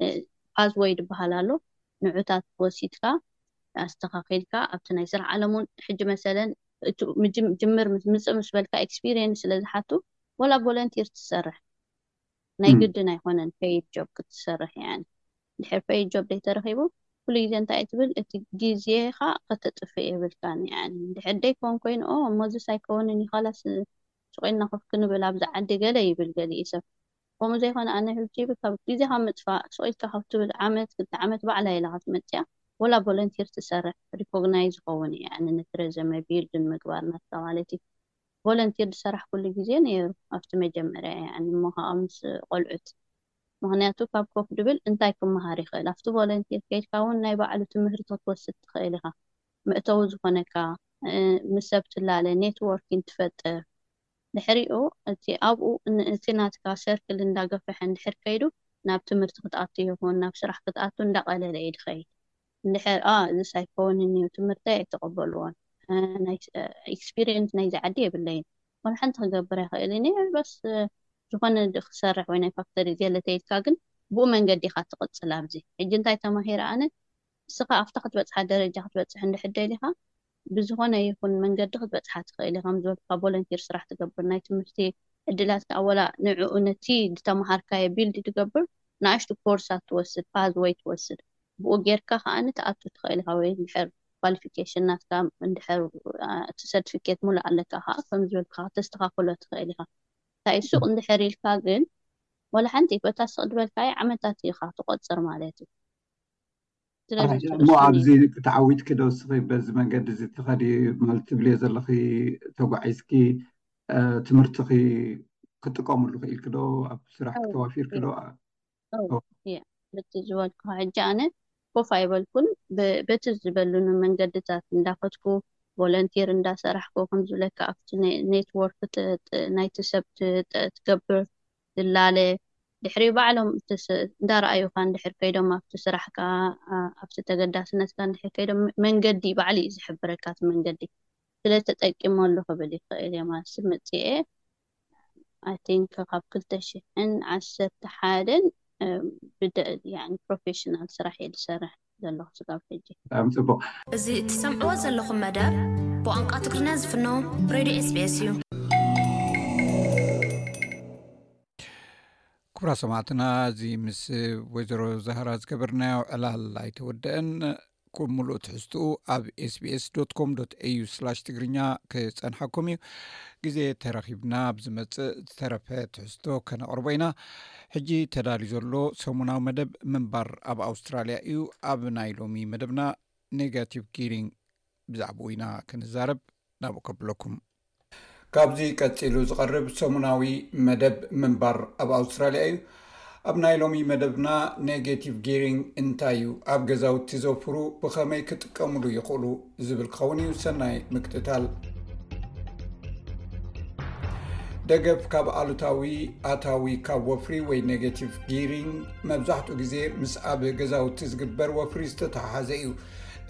ፓዝወይ ድበሃል ኣሎ ንዑታት ወሲድካ ኣስተካኪልካ ኣብቲ ናይ ስራሕ ዓለም ውን ሕጂ መሰለን እቲ ጅምር ምስ ምጽእ ምስ በልካ ኤክስፒርየንስ ስለ ዝሓቱ ወላ ቮለንቲር ትሰርሕ ናይ ግድን ኣይኮነን ፐይድ ጆብ ክትሰርሕ ያኒ ድሕር ፐይድ ጆብ ደይተረኪቡ ኩሉ ግዜ እንታይ ትብል እቲ ግዜካ ከተጥፍእ የብልካን ያኒ ድሕር ደይኮን ኮይኑ ኦ እሞ እዚስ ኣይከውንን ዩ ኻላስ ሱቅ ኢልና ኮፍ ክንብል ኣብዛ ዓዲ ገለ ይብል ገሊኡ ሰብ ከምኡ ዘይኮነ ኣነ ሕጂ ካብ ግዜ ካብ ምጥፋእ ስቅ ኢልካ ካብ ትብል ዓመት ክልተ ዓመት ባዕላ ኢላ ክትመጽያ ወላ ቮለንቲር ትሰርሕ ሪኮግናይዝ ዝኸውን እየ ኣነ ነቲ ረዘመ ቢልድ ንምግባር ናትካ ማለት እዩ ቮለንቲር ዝሰራሕኩሉ ግዜ ነይሩ ኣብቲ መጀመርያ ያኒ እሞ ካኣ ምስ ቆልዑት ምክንያቱ ካብ ኮፍ ድብል እንታይ ክመሃር ይክእል ኣብቲ ቮለንቲር ከይድካ እውን ናይ ባዕሉ ትምህርቲ ክትወስድ ትክእል ኢካ መእተዊ ዝኮነካ ምስ ሰብ ትላለ ኔትዎርኪን ትፈጥር ድሕሪኡ እቲ ኣብኡ እቲ ናትካ ሰርክል እንዳገፈሐ እንድሕር ከይዱ ናብ ትምህርቲ ክትኣቱ ይኹን ናብ ስራሕ ክትኣቱ እንዳቀለለ እዩ ድኸይድ እንድሕር ኣእ እዝስ ኣይከውንን እዩ ትምህርተይ ኣይተቀበልዎን ናይ ኢክስፒርየንስ ናይዚ ዓዲ የብለይን ዋላ ሓንቲ ክገብር ኣይኽእልን እየ በስ ዝኾነ ክሰርሕ ወይ ናይ ፋክተሪ ገለ ተይልካ ግን ብኡ መንገዲ ኢኻ ትቅጽል ኣብዚ ሕጂ እንታይ ተማሂረ ኣነ ንስኻ ኣብታ ክትበጽሓ ደረጃ ክትበጽሕ እንድሕር ደሊኻ ብዝኾነ ይኹን መንገዲ ክትበጽሓ ትኽእል ኢኻ፣ ከም ዝበልኩኻ ቮለንቲር ስራሕ ትገብር፣ ናይ ትምህርቲ ዕድላት ከኣ ወላ ንዕኡ ነቲ ዝተመሃርካዮ ቢልድ ትገብር ንኣሽቱ ኮርሳት ትወስድ፣ ፓዝ ወይ ትወስድ፣ ብኡ ጌርካ ከኣ ትኣቱ ትኽእል ኢኻ፣ ወይ እንድሕር ኳሊፊኬሽን ናትካ እንድሕር እቲ ሰርትፊኬት ምሉእ ኣለካ ከኣ ከም ዝበልኩኻ ክተስተኻኽሎ ትኽእል ኢኻ፣ እንታይ'ዩ ሱቕ እንድሕር ኢልካ ግን ወላ ሓንቲ በታ ስቕ ድበልካያ ዓመታት ኢኻ ትቖጽር ማለት ኢዩ። ስለዚ እቲ እሞ ርእሱ ኣብዚ ነይሩ ተዓዊትኪ ዶ እስኺ በዚ መንገዲ እዚ ትኸዲ ማለት ትብልዮ ዘለኺ ተጓዒዝኪ እ፣ ትምህርትኺ ክጥቀምሉ ክኢልኪ ዶ ኣብ ስራሕኪ ኣው ተዋፊርኪ ያ ዶ ኣ- ኣው ኦ፣ ያ በቲ ዝበልክዎ ሕጂ ኣነ ኮፍ ኣይበልኩን ብ- በቲ ዝበሉኒ መንገድታት እንዳኸድኩ ቮለንቲር እንዳሰራሕኩ ከም ዝብለካ ኣብቲ ኔ- ኔትዎርክ ት- ት- ናይቲ ሰብ ት- ት- ትገብር ዝላለ ድሕሪ ባዕሎም እንዳረኣዩካ እንድሕር ከይዶም ኣብቲ ስራሕካ ኣብቲ ተገዳስነትካ እንድሕር ከይዶም መንገዲ ባዕሉ እዩ ዝሕብረካ እቲ መንገዲ ስለ ተጠቂመሉ ክብል ይክእል እየ ማለት መጺኤ ኣይ ቲንክ ካብ ክልተ ሽሕን ዓሰርተ ሓደን ብደ ያኒ ፕሮፌሽናል ስራሕ እየ ዝሰርሕ። ዘለኹ ስጋብ ሕጂ። ብጣዕሚ ጽቡቕ። እዚ እትሰምዕዎ ዘለኹም መደብ ብቋንቋ ትግርኛ ዝፍኖ ሬድዮ SBS እዩ። ክቡራት ሰማዕትና እዚ ምስ ወይዘሮ ዛህራ ዝገበርናዮ ዕላል ኣይተወደአን ኩም ምሉእ ትሕዝትኡ ኣብ ኤስቢስ ዶ ኮም ዶ ኤዩ ስላሽ ትግርኛ ክፀንሓኩም እዩ ግዜ ተረኪብና ብዝመፅእ ዝተረፈ ትሕዝቶ ከነቅርቦ ኢና ሕጂ ተዳልዩ ዘሎ ሰሙናዊ መደብ ምንባር ኣብ ኣውስትራልያ እዩ ኣብ ናይ ሎሚ መደብና ኔጋቲቭ ጊሪንግ ብዛዕባኡ ኢና ክንዛረብ ናብኡ ከብለኩም ካብዚ ቀፂሉ ዝቐርብ ሰሙናዊ መደብ ምንባር ኣብ ኣውስትራልያ እዩ ኣብ ናይ ሎሚ መደብና ኔጋቲቭ ጊሪንግ እንታይ እዩ ኣብ ገዛውቲ ዘውፍሩ ብኸመይ ክጥቀምሉ ይኽእሉ ዝብል ክኸውን እዩ ሰናይ ምክትታል። ደገፍ ካብ ኣሉታዊ ኣታዊ ካብ ወፍሪ ወይ ኔጋቲቭ ጊሪንግ መብዛሕትኡ ግዜ ምስ ኣብ ገዛውቲ ዝግበር ወፍሪ ዝተተሓሓዘ እዩ።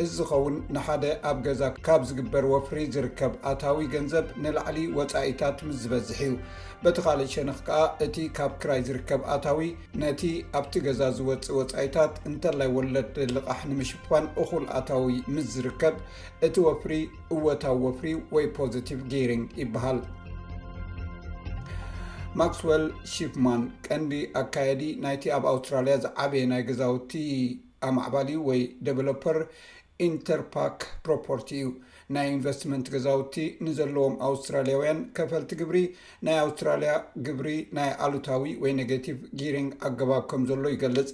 እዚ ዝኸውን ንሓደ ኣብ ገዛ ካብ ዝግበር ወፍሪ ዝርከብ ኣታዊ ገንዘብ ንላዕሊ ወፃኢታት ምስ ዝበዝሕ እዩ። በቲ ካልእ ሸነኽ ከኣ እቲ ካብ ክራይ ዝርከብ ኣታዊ ነቲ ኣብቲ ገዛ ዝወፅእ ወፃኢታት እንተላይ ወለድ ልቓሕ ንምሽፋን እኹል ኣታዊ ምስ ዝርከብ እቲ ወፍሪ እወታዊ ወፍሪ ወይ ፖዘቲቭ ጊሪንግ ይበሃል። ማክስወል ሺፍማን ቀንዲ ኣካየዲ ናይቲ ኣብ ኣውስትራልያ ዝዓበየ ናይ ገዛውቲ ኣማዕባሊ ወይ ደቨሎፐር ኢንተርፓክ ፕሮፖርቲ እዩ። ናይ ኢንቨስትመንት ገዛውቲ ንዘለዎም ኣውስትራሊያውያን ከፈልቲ ግብሪ ናይ ኣውስትራሊያ ግብሪ ናይ ኣሉታዊ ወይ ኔጋቲቭ ጊሪንግ ኣገባብ ከም ዘሎ ይገልጽ።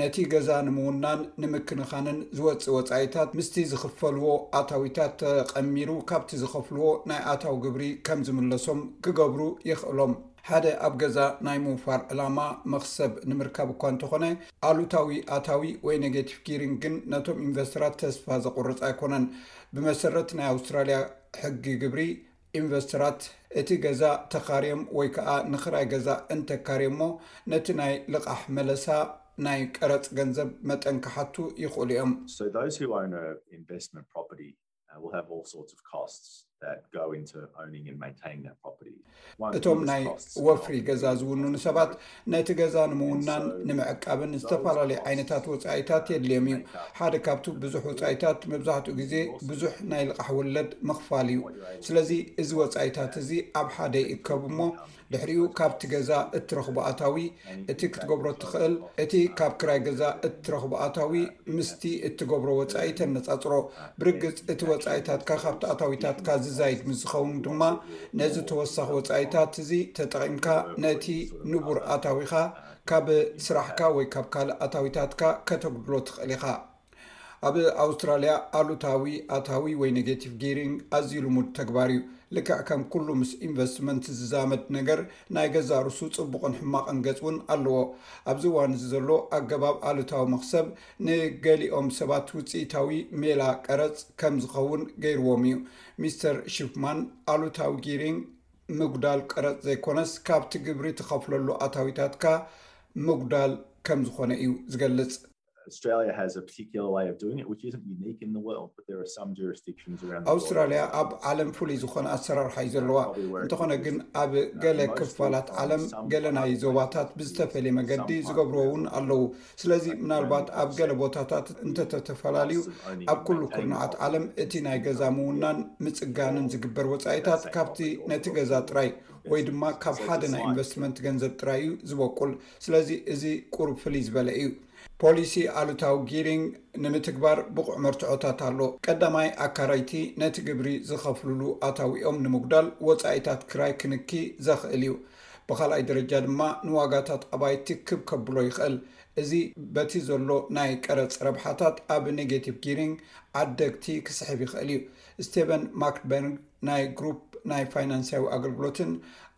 ነቲ ገዛ ንምውናን ንምክንኻንን ዝወጽእ ወጻኢታት ምስቲ ዝኽፈልዎ ኣታዊታት ተቐሚሩ ካብቲ ዝኸፍልዎ ናይ ኣታዊ ግብሪ ከም ዝምለሶም ክገብሩ የኽእሎም። ሓደ ኣብ ገዛ ናይ ምውፋር ዕላማ መኽሰብ ንምርካብ እኳ እንተኾነ፣ ኣሉታዊ ኣታዊ ወይ ኔጌቲቭ ጊሪንግ ግን ነቶም ኢንቨስተራት ተስፋ ዘቑርጽ ኣይኮነን። ብመሰረት ናይ ኣውስትራልያ ሕጊ ግብሪ፣ ኢንቨስተራት እቲ ገዛ ተኻርዮም ወይ ከኣ ንክራይ ገዛ እንተካርዮሞ ነቲ ናይ ልቓሕ መለሳ ናይ ቀረጽ ገንዘብ መጠን ክሓቱ ይኽእሉ እዮም። So those who own a investment property will have all sorts of costs that go into owning and maintaining that property. እቶም ናይ ወፍሪ ገዛ ዝውንኑ ሰባት ነቲ ገዛ ንምውናን ንምዕቃብን ዝተፈላለዩ ዓይነታት ወፃኢታት የድልዮም እዩ። ሓደ ካብቲ ብዙሕ ወፃኢታት መብዛሕትኡ ግዜ ብዙሕ ናይ ልቓሕ ወለድ ምኽፋል እዩ። ስለዚ እዚ ወፃኢታት እዚ ኣብ ሓደ ይእከቡ እሞ ድሕሪኡ ካብቲ ገዛ እትረኽቦ ኣታዊ፣ እቲ ክትገብሮ እትኽእል፣ እቲ ካብ ክራይ ገዛ እትረኽቦ ኣታዊ ምስቲ እትገብሮ ወጻኢ ተነጻጽሮ። ብርግጽ እቲ ወጻኢታትካ ካብቲ ኣታዊታትካ ዝዛይድ ምስ ዝኸውን ድማ ነዚ ተወሳኺ ወጻኢታት እዚ ተጠቒምካ ነቲ ንቡር ኣታዊኻ ካብ ስራሕካ ወይ ካብ ካልእ ኣታዊታትካ ከተጉድሎ ትኽእል ኢኻ። ኣብ ኣውስትራልያ ኣሉታዊ ኣታዊ ወይ ኔጋቲቭ ጊሪንግ ኣዝዩ ልሙድ ተግባር እዩ። ልክዕ ከም ኩሉ ምስ ኢንቨስትመንት ዝዛመድ ነገር ናይ ገዛእ ርእሱ ጽቡቕን ሕማቕን ገጽ እውን ኣለዎ። ኣብዚ እዋን እዚ ዘሎ ኣገባብ ኣሉታዊ መኽሰብ ንገሊኦም ሰባት ውጽኢታዊ ሜላ ቀረጽ ከም ዝኸውን ገይርዎም እዩ። ሚስተር ሺፕማን ኣሉታዊ ጊሪንግ ምጉዳል ቀረጽ ዘይኮነስ ካብቲ ግብሪ ትኸፍለሉ ኣታዊታትካ ምጉዳል ከም ዝኾነ እዩ ዝገልጽ። Australia has a particular way of doing it, which isn't unique in the world, but there are some jurisdictions around the world. ኣውስትራልያ ኣብ ዓለም ፍሉይ ዝኾነ ኣሰራርሓ እዩ ዘለዋ እንተኾነ ግን ኣብ ገለ ክፋላት ዓለም ገለ ናይ ዞባታት ብዝተፈለየ መገዲ ዝገብርዎ እውን ኣለዉ ስለዚ ምናልባት ኣብ ገለ ቦታታት እንተተተፈላለዩ ኣብ ኩሉ ኩርናዓት ዓለም እቲ ናይ ገዛ ምውናን ምፅጋንን ዝግበር ወፃኢታት ካብቲ ነቲ ገዛ ጥራይ ወይ ድማ ካብ ሓደ ናይ ኢንቨስትመንት ገንዘብ ጥራይ እዩ ዝበቁል ስለዚ እዚ ቁሩብ ፍልይ ዝበለ እዩ። ፖሊሲ ኣሉታዊ ጊሪንግ ንምትግባር ብቑዕ መርትዖታት ኣሎ። ቀዳማይ፣ ኣካረይቲ ነቲ ግብሪ ዝኸፍሉሉ ኣታዊኦም ንምጉዳል ወጻኢታት ክራይ ክንኪ ዘኽእል እዩ። ብኻልኣይ ደረጃ ድማ ንዋጋታት ኣባይቲ ክብ ከብሎ ይኽእል። እዚ በቲ ዘሎ ናይ ቀረጽ ረብሓታት ኣብ ኔጌቲቭ ጊሪንግ ዓደግቲ ክስሕብ ይኽእል እዩ። ስቴቨን ማክበርንግ፣ ናይ ግሩፕ ናይ ፋይናንስያዊ ኣገልግሎትን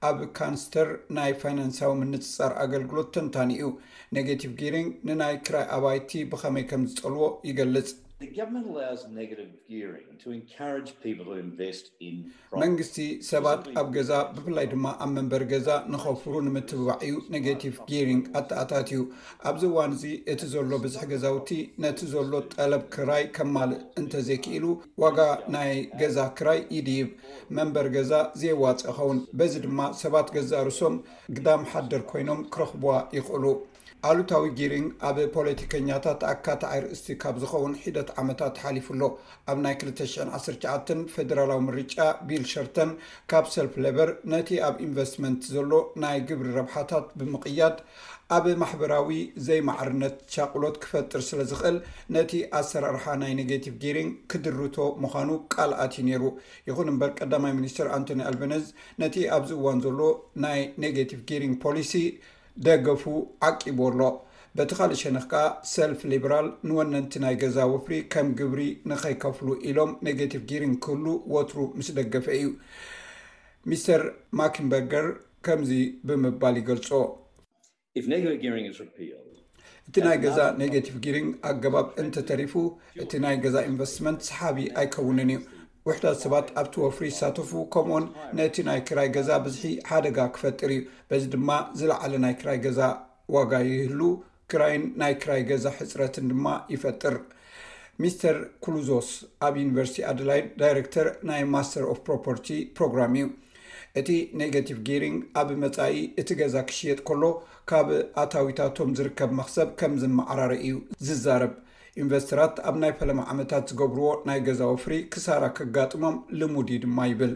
ኣብ ካንስተር ናይ ፋይናንስያዊ ምንጽጻር ኣገልግሎት ተንታኒ እዩ። ኔጌቲቭ ጊሪንግ ንናይ ክራይ ኣባይቲ ብኸመይ ከም ዝጸልዎ ይገልጽ። መንግስቲ ሰባት ኣብ ገዛ ብፍላይ ድማ ኣብ መንበሪ ገዛ ንኸፍሩ ንምትብባዕ እዩ ኔጌቲቭ ጊሪንግ ኣተኣታትዩ። ኣብዚ እዋን እዚ እቲ ዘሎ ብዝሒ ገዛውቲ ነቲ ዘሎ ጠለብ ክራይ ከማልእ እንተዘይክኢሉ ዋጋ ናይ ገዛ ክራይ ይድይብ፣ መንበሪ ገዛ ዘየዋፅእ ይኸውን። በዚ ድማ ሰባት ገዛእ ርእሶም ግዳም ሓደር ኮይኖም ክረኽቡዋ ይኽእሉ። ኣሉታዊ ጊሪንግ ኣብ ፖለቲከኛታት ኣካታዒ ኣርእስቲ ካብ ዝኸውን ሒደት ዓመታት ሓሊፉ ኣሎ። ኣብ ናይ ክልተ ሽሕን ዓሰርተ ትሽዓተን ፌደራላዊ ምርጫ ቢል ሸርተን ካብ ሰልፊ ሌበር ነቲ ኣብ ኢንቨስትመንት ዘሎ ናይ ግብሪ ረብሓታት ብምቕያድ ኣብ ማሕበራዊ ዘይማዕርነት ሻቕሎት ክፈጥር ስለ ዝኽእል ነቲ ኣሰራርሓ ናይ ኔጌቲቭ ጊሪንግ ክድርቶ ምዃኑ ቃል ኣትዩ ነይሩ። ይኹን እምበር ቀዳማይ ሚኒስትር ኣንቶኒ ኣልበነዝ ነቲ ኣብዚ እዋን ዘሎ ናይ ኔጌቲቭ ጊሪንግ ፖሊሲ ደገፉ ዓቂብዎ ኣሎ። በቲ ካልእ ሸነኽ ከኣ ሰልፊ ሊብራል ንወነንቲ ናይ ገዛ ወፍሪ ከም ግብሪ ንኸይከፍሉ ኢሎም ኔጌቲቭ ጊሪንግ ክህሉ ወትሩ ምስ ደገፈ እዩ። ሚስተር ማኪንበርገር፣ ከምዚ ብምባል ይገልጾ። እቲ ናይ ገዛ ኔጋቲቭ ጊሪንግ ኣገባብ እንተተሪፉ፣ እቲ ናይ ገዛ ኢንቨስትመንት ሰሓቢ ኣይከውንን እዩ። ውሑዳት ሰባት ኣብቲ ወፍሪ ይሳተፉ፣ ከምኡውን ነቲ ናይ ክራይ ገዛ ብዝሒ ሓደጋ ክፈጥር እዩ፣ በዚ ድማ ዝለዓለ ናይ ክራይ ገዛ ዋጋ ይህሉ ክራይን ናይ ክራይ ገዛ ሕፅረትን ድማ ይፈጥር። ሚስተር ኩሉዞስ ኣብ ዩኒቨርሲቲ ኣደላይድ ዳይረክተር ናይ ማስተር ኦፍ ፕሮፐርቲ ፕሮግራም እዩ። እቲ ኔጋቲቭ ጊሪንግ ኣብ መፃኢ እቲ ገዛ ክሽየጥ ከሎ ካብ ኣታዊታቶም ዝርከብ መኽሰብ ከም ዝመዓራረ እዩ ዝዛረብ። ኢንቨስተራት ኣብ ናይ ፈለማ ዓመታት ዝገብርዎ ናይ ገዛ ወፍሪ ክሳራ ከጋጥሞም ልሙድ እዩ ድማ ይብል።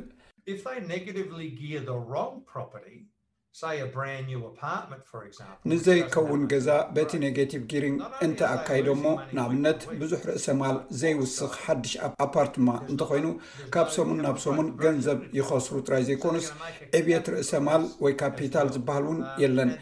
ንዘይከውን ገዛ በቲ ኔጋቲቭ ጊሪንግ እንተ ኣካይዶሞ፣ ንኣብነት ብዙሕ ርእሰ ማል ዘይውስኽ ሓድሽ ኣፓርትማ እንተኾይኑ፣ ካብ ሰሙን ናብ ሰሙን ገንዘብ ይኸስሩ ጥራይ ዘይኮኑስ ዕብየት ርእሰ ማል ወይ ካፒታል ዝበሃል እውን የለን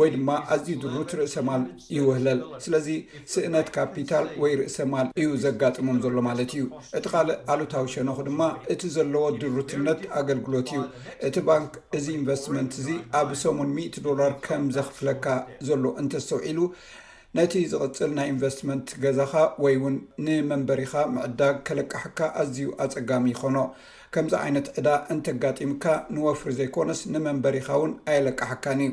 ወይ ድማ ኣዝዩ ድሩት ርእሰ ማል ይውህለል። ስለዚ ስእነት ካፒታል ወይ ርእሰ ማል እዩ ዘጋጥሞም ዘሎ ማለት እዩ። እቲ ካልእ ኣሉታዊ ሸነኹ ድማ እቲ ዘለዎ ድሩትነት ኣገልግሎት እዩ። እቲ ባንክ እዚ ኢንቨስትመንት እዚ ኣብ ሰሙን ሚእቲ ዶላር ከም ዘኽፍለካ ዘሎ እንተስተውዒሉ ነቲ ዝቕጽል ናይ ኢንቨስትመንት ገዛኻ ወይ እውን ንመንበሪኻ ምዕዳግ ከለቃሕካ ኣዝዩ ኣጸጋሚ ይኾኖ። ከምዚ ዓይነት ዕዳ እንተጋጢምካ ንወፍሪ ዘይኮነስ ንመንበሪኻ እውን ኣየለቃሕካን እዩ።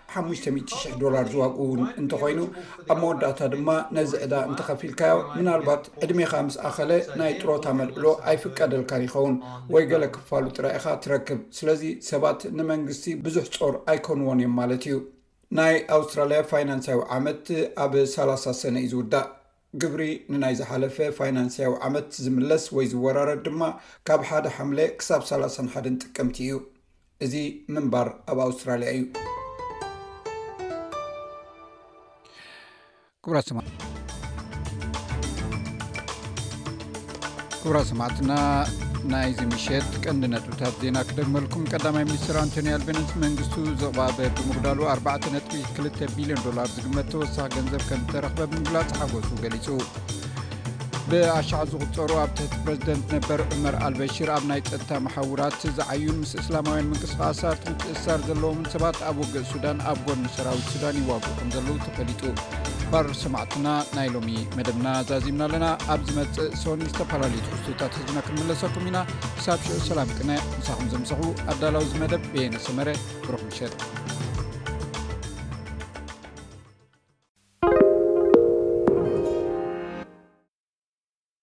ሓሙሽተ ሚእቲ ሽሕ ዶላር ዝዋግኡ እውን እንተኾይኑ ኣብ መወዳእታ ድማ ነዚ ዕዳ እንተኸፊልካዮ ምናልባት ዕድሜኻ ምስ ኣኸለ ናይ ጥሮታ መልዕሎ ኣይፍቀደልካን ይኸውን ወይ ገለ ክፋሉ ጥራይ ኢኻ ትረክብ ስለዚ ሰባት ንመንግስቲ ብዙሕ ጾር ኣይኮንዎን እዮም ማለት እዩ ናይ ኣውስትራልያ ፋይናንሳዊ ዓመት ኣብ ሰላሳ ሰነ እዩ ዝውዳእ ግብሪ ንናይ ዝሓለፈ ፋይናንስያዊ ዓመት ዝምለስ ወይ ዝወራረድ ድማ ካብ ሓደ ሓምለ ክሳብ ሳላሳን ሓደን ጥቅምቲ እዩ። እዚ ምንባር ኣብ ኣውስትራልያ እዩ። ክቡራት ሰማ ክብራ ሰማዕትና ናይዚ ምሸት ቀንዲ ነጥብታት ዜና ክደግመልኩም ቀዳማይ ሚኒስትር ኣንቶኒ ኣልቤነስ መንግስቱ ዝቕባበ ብምጉዳሉ 4ነ2 ቢልዮን ዶላር ዝግመት ተወሳኺ ገንዘብ ከም ዝተረኽበ ብምግላፅ ሓጎሱ ገሊፁ ብኣሻዕ ዝቁፀሩ ኣብ ትሕቲ ፕረዚደንት ነበር ዑመር ኣልበሽር ኣብ ናይ ፀጥታ መሓውራት ዝዓዩን ምስ እስላማውያን ምንቅስቃሳት ምትእሳር ዘለዎምን ሰባት ኣብ ውግእ ሱዳን ኣብ ጎኒ ሰራዊት ሱዳን ይዋግኡ ከም ዘለዉ ተፈሊጡ ክባር ሰማዕትና ናይ ሎሚ መደብና ዛዚምና ኣለና ኣብ ዝመፅእ ሶኒ ዝተፈላለዩ ትሕዝቶታት ህዝና ክንምለሰኩም ኢና ክሳብ ሽዑ ሰላም ቅነ ንሳኹም ዘምሰኹ ኣዳላዊ ዚ መደብ ቤየነ ሰመረ ብሩክ ምሸጥ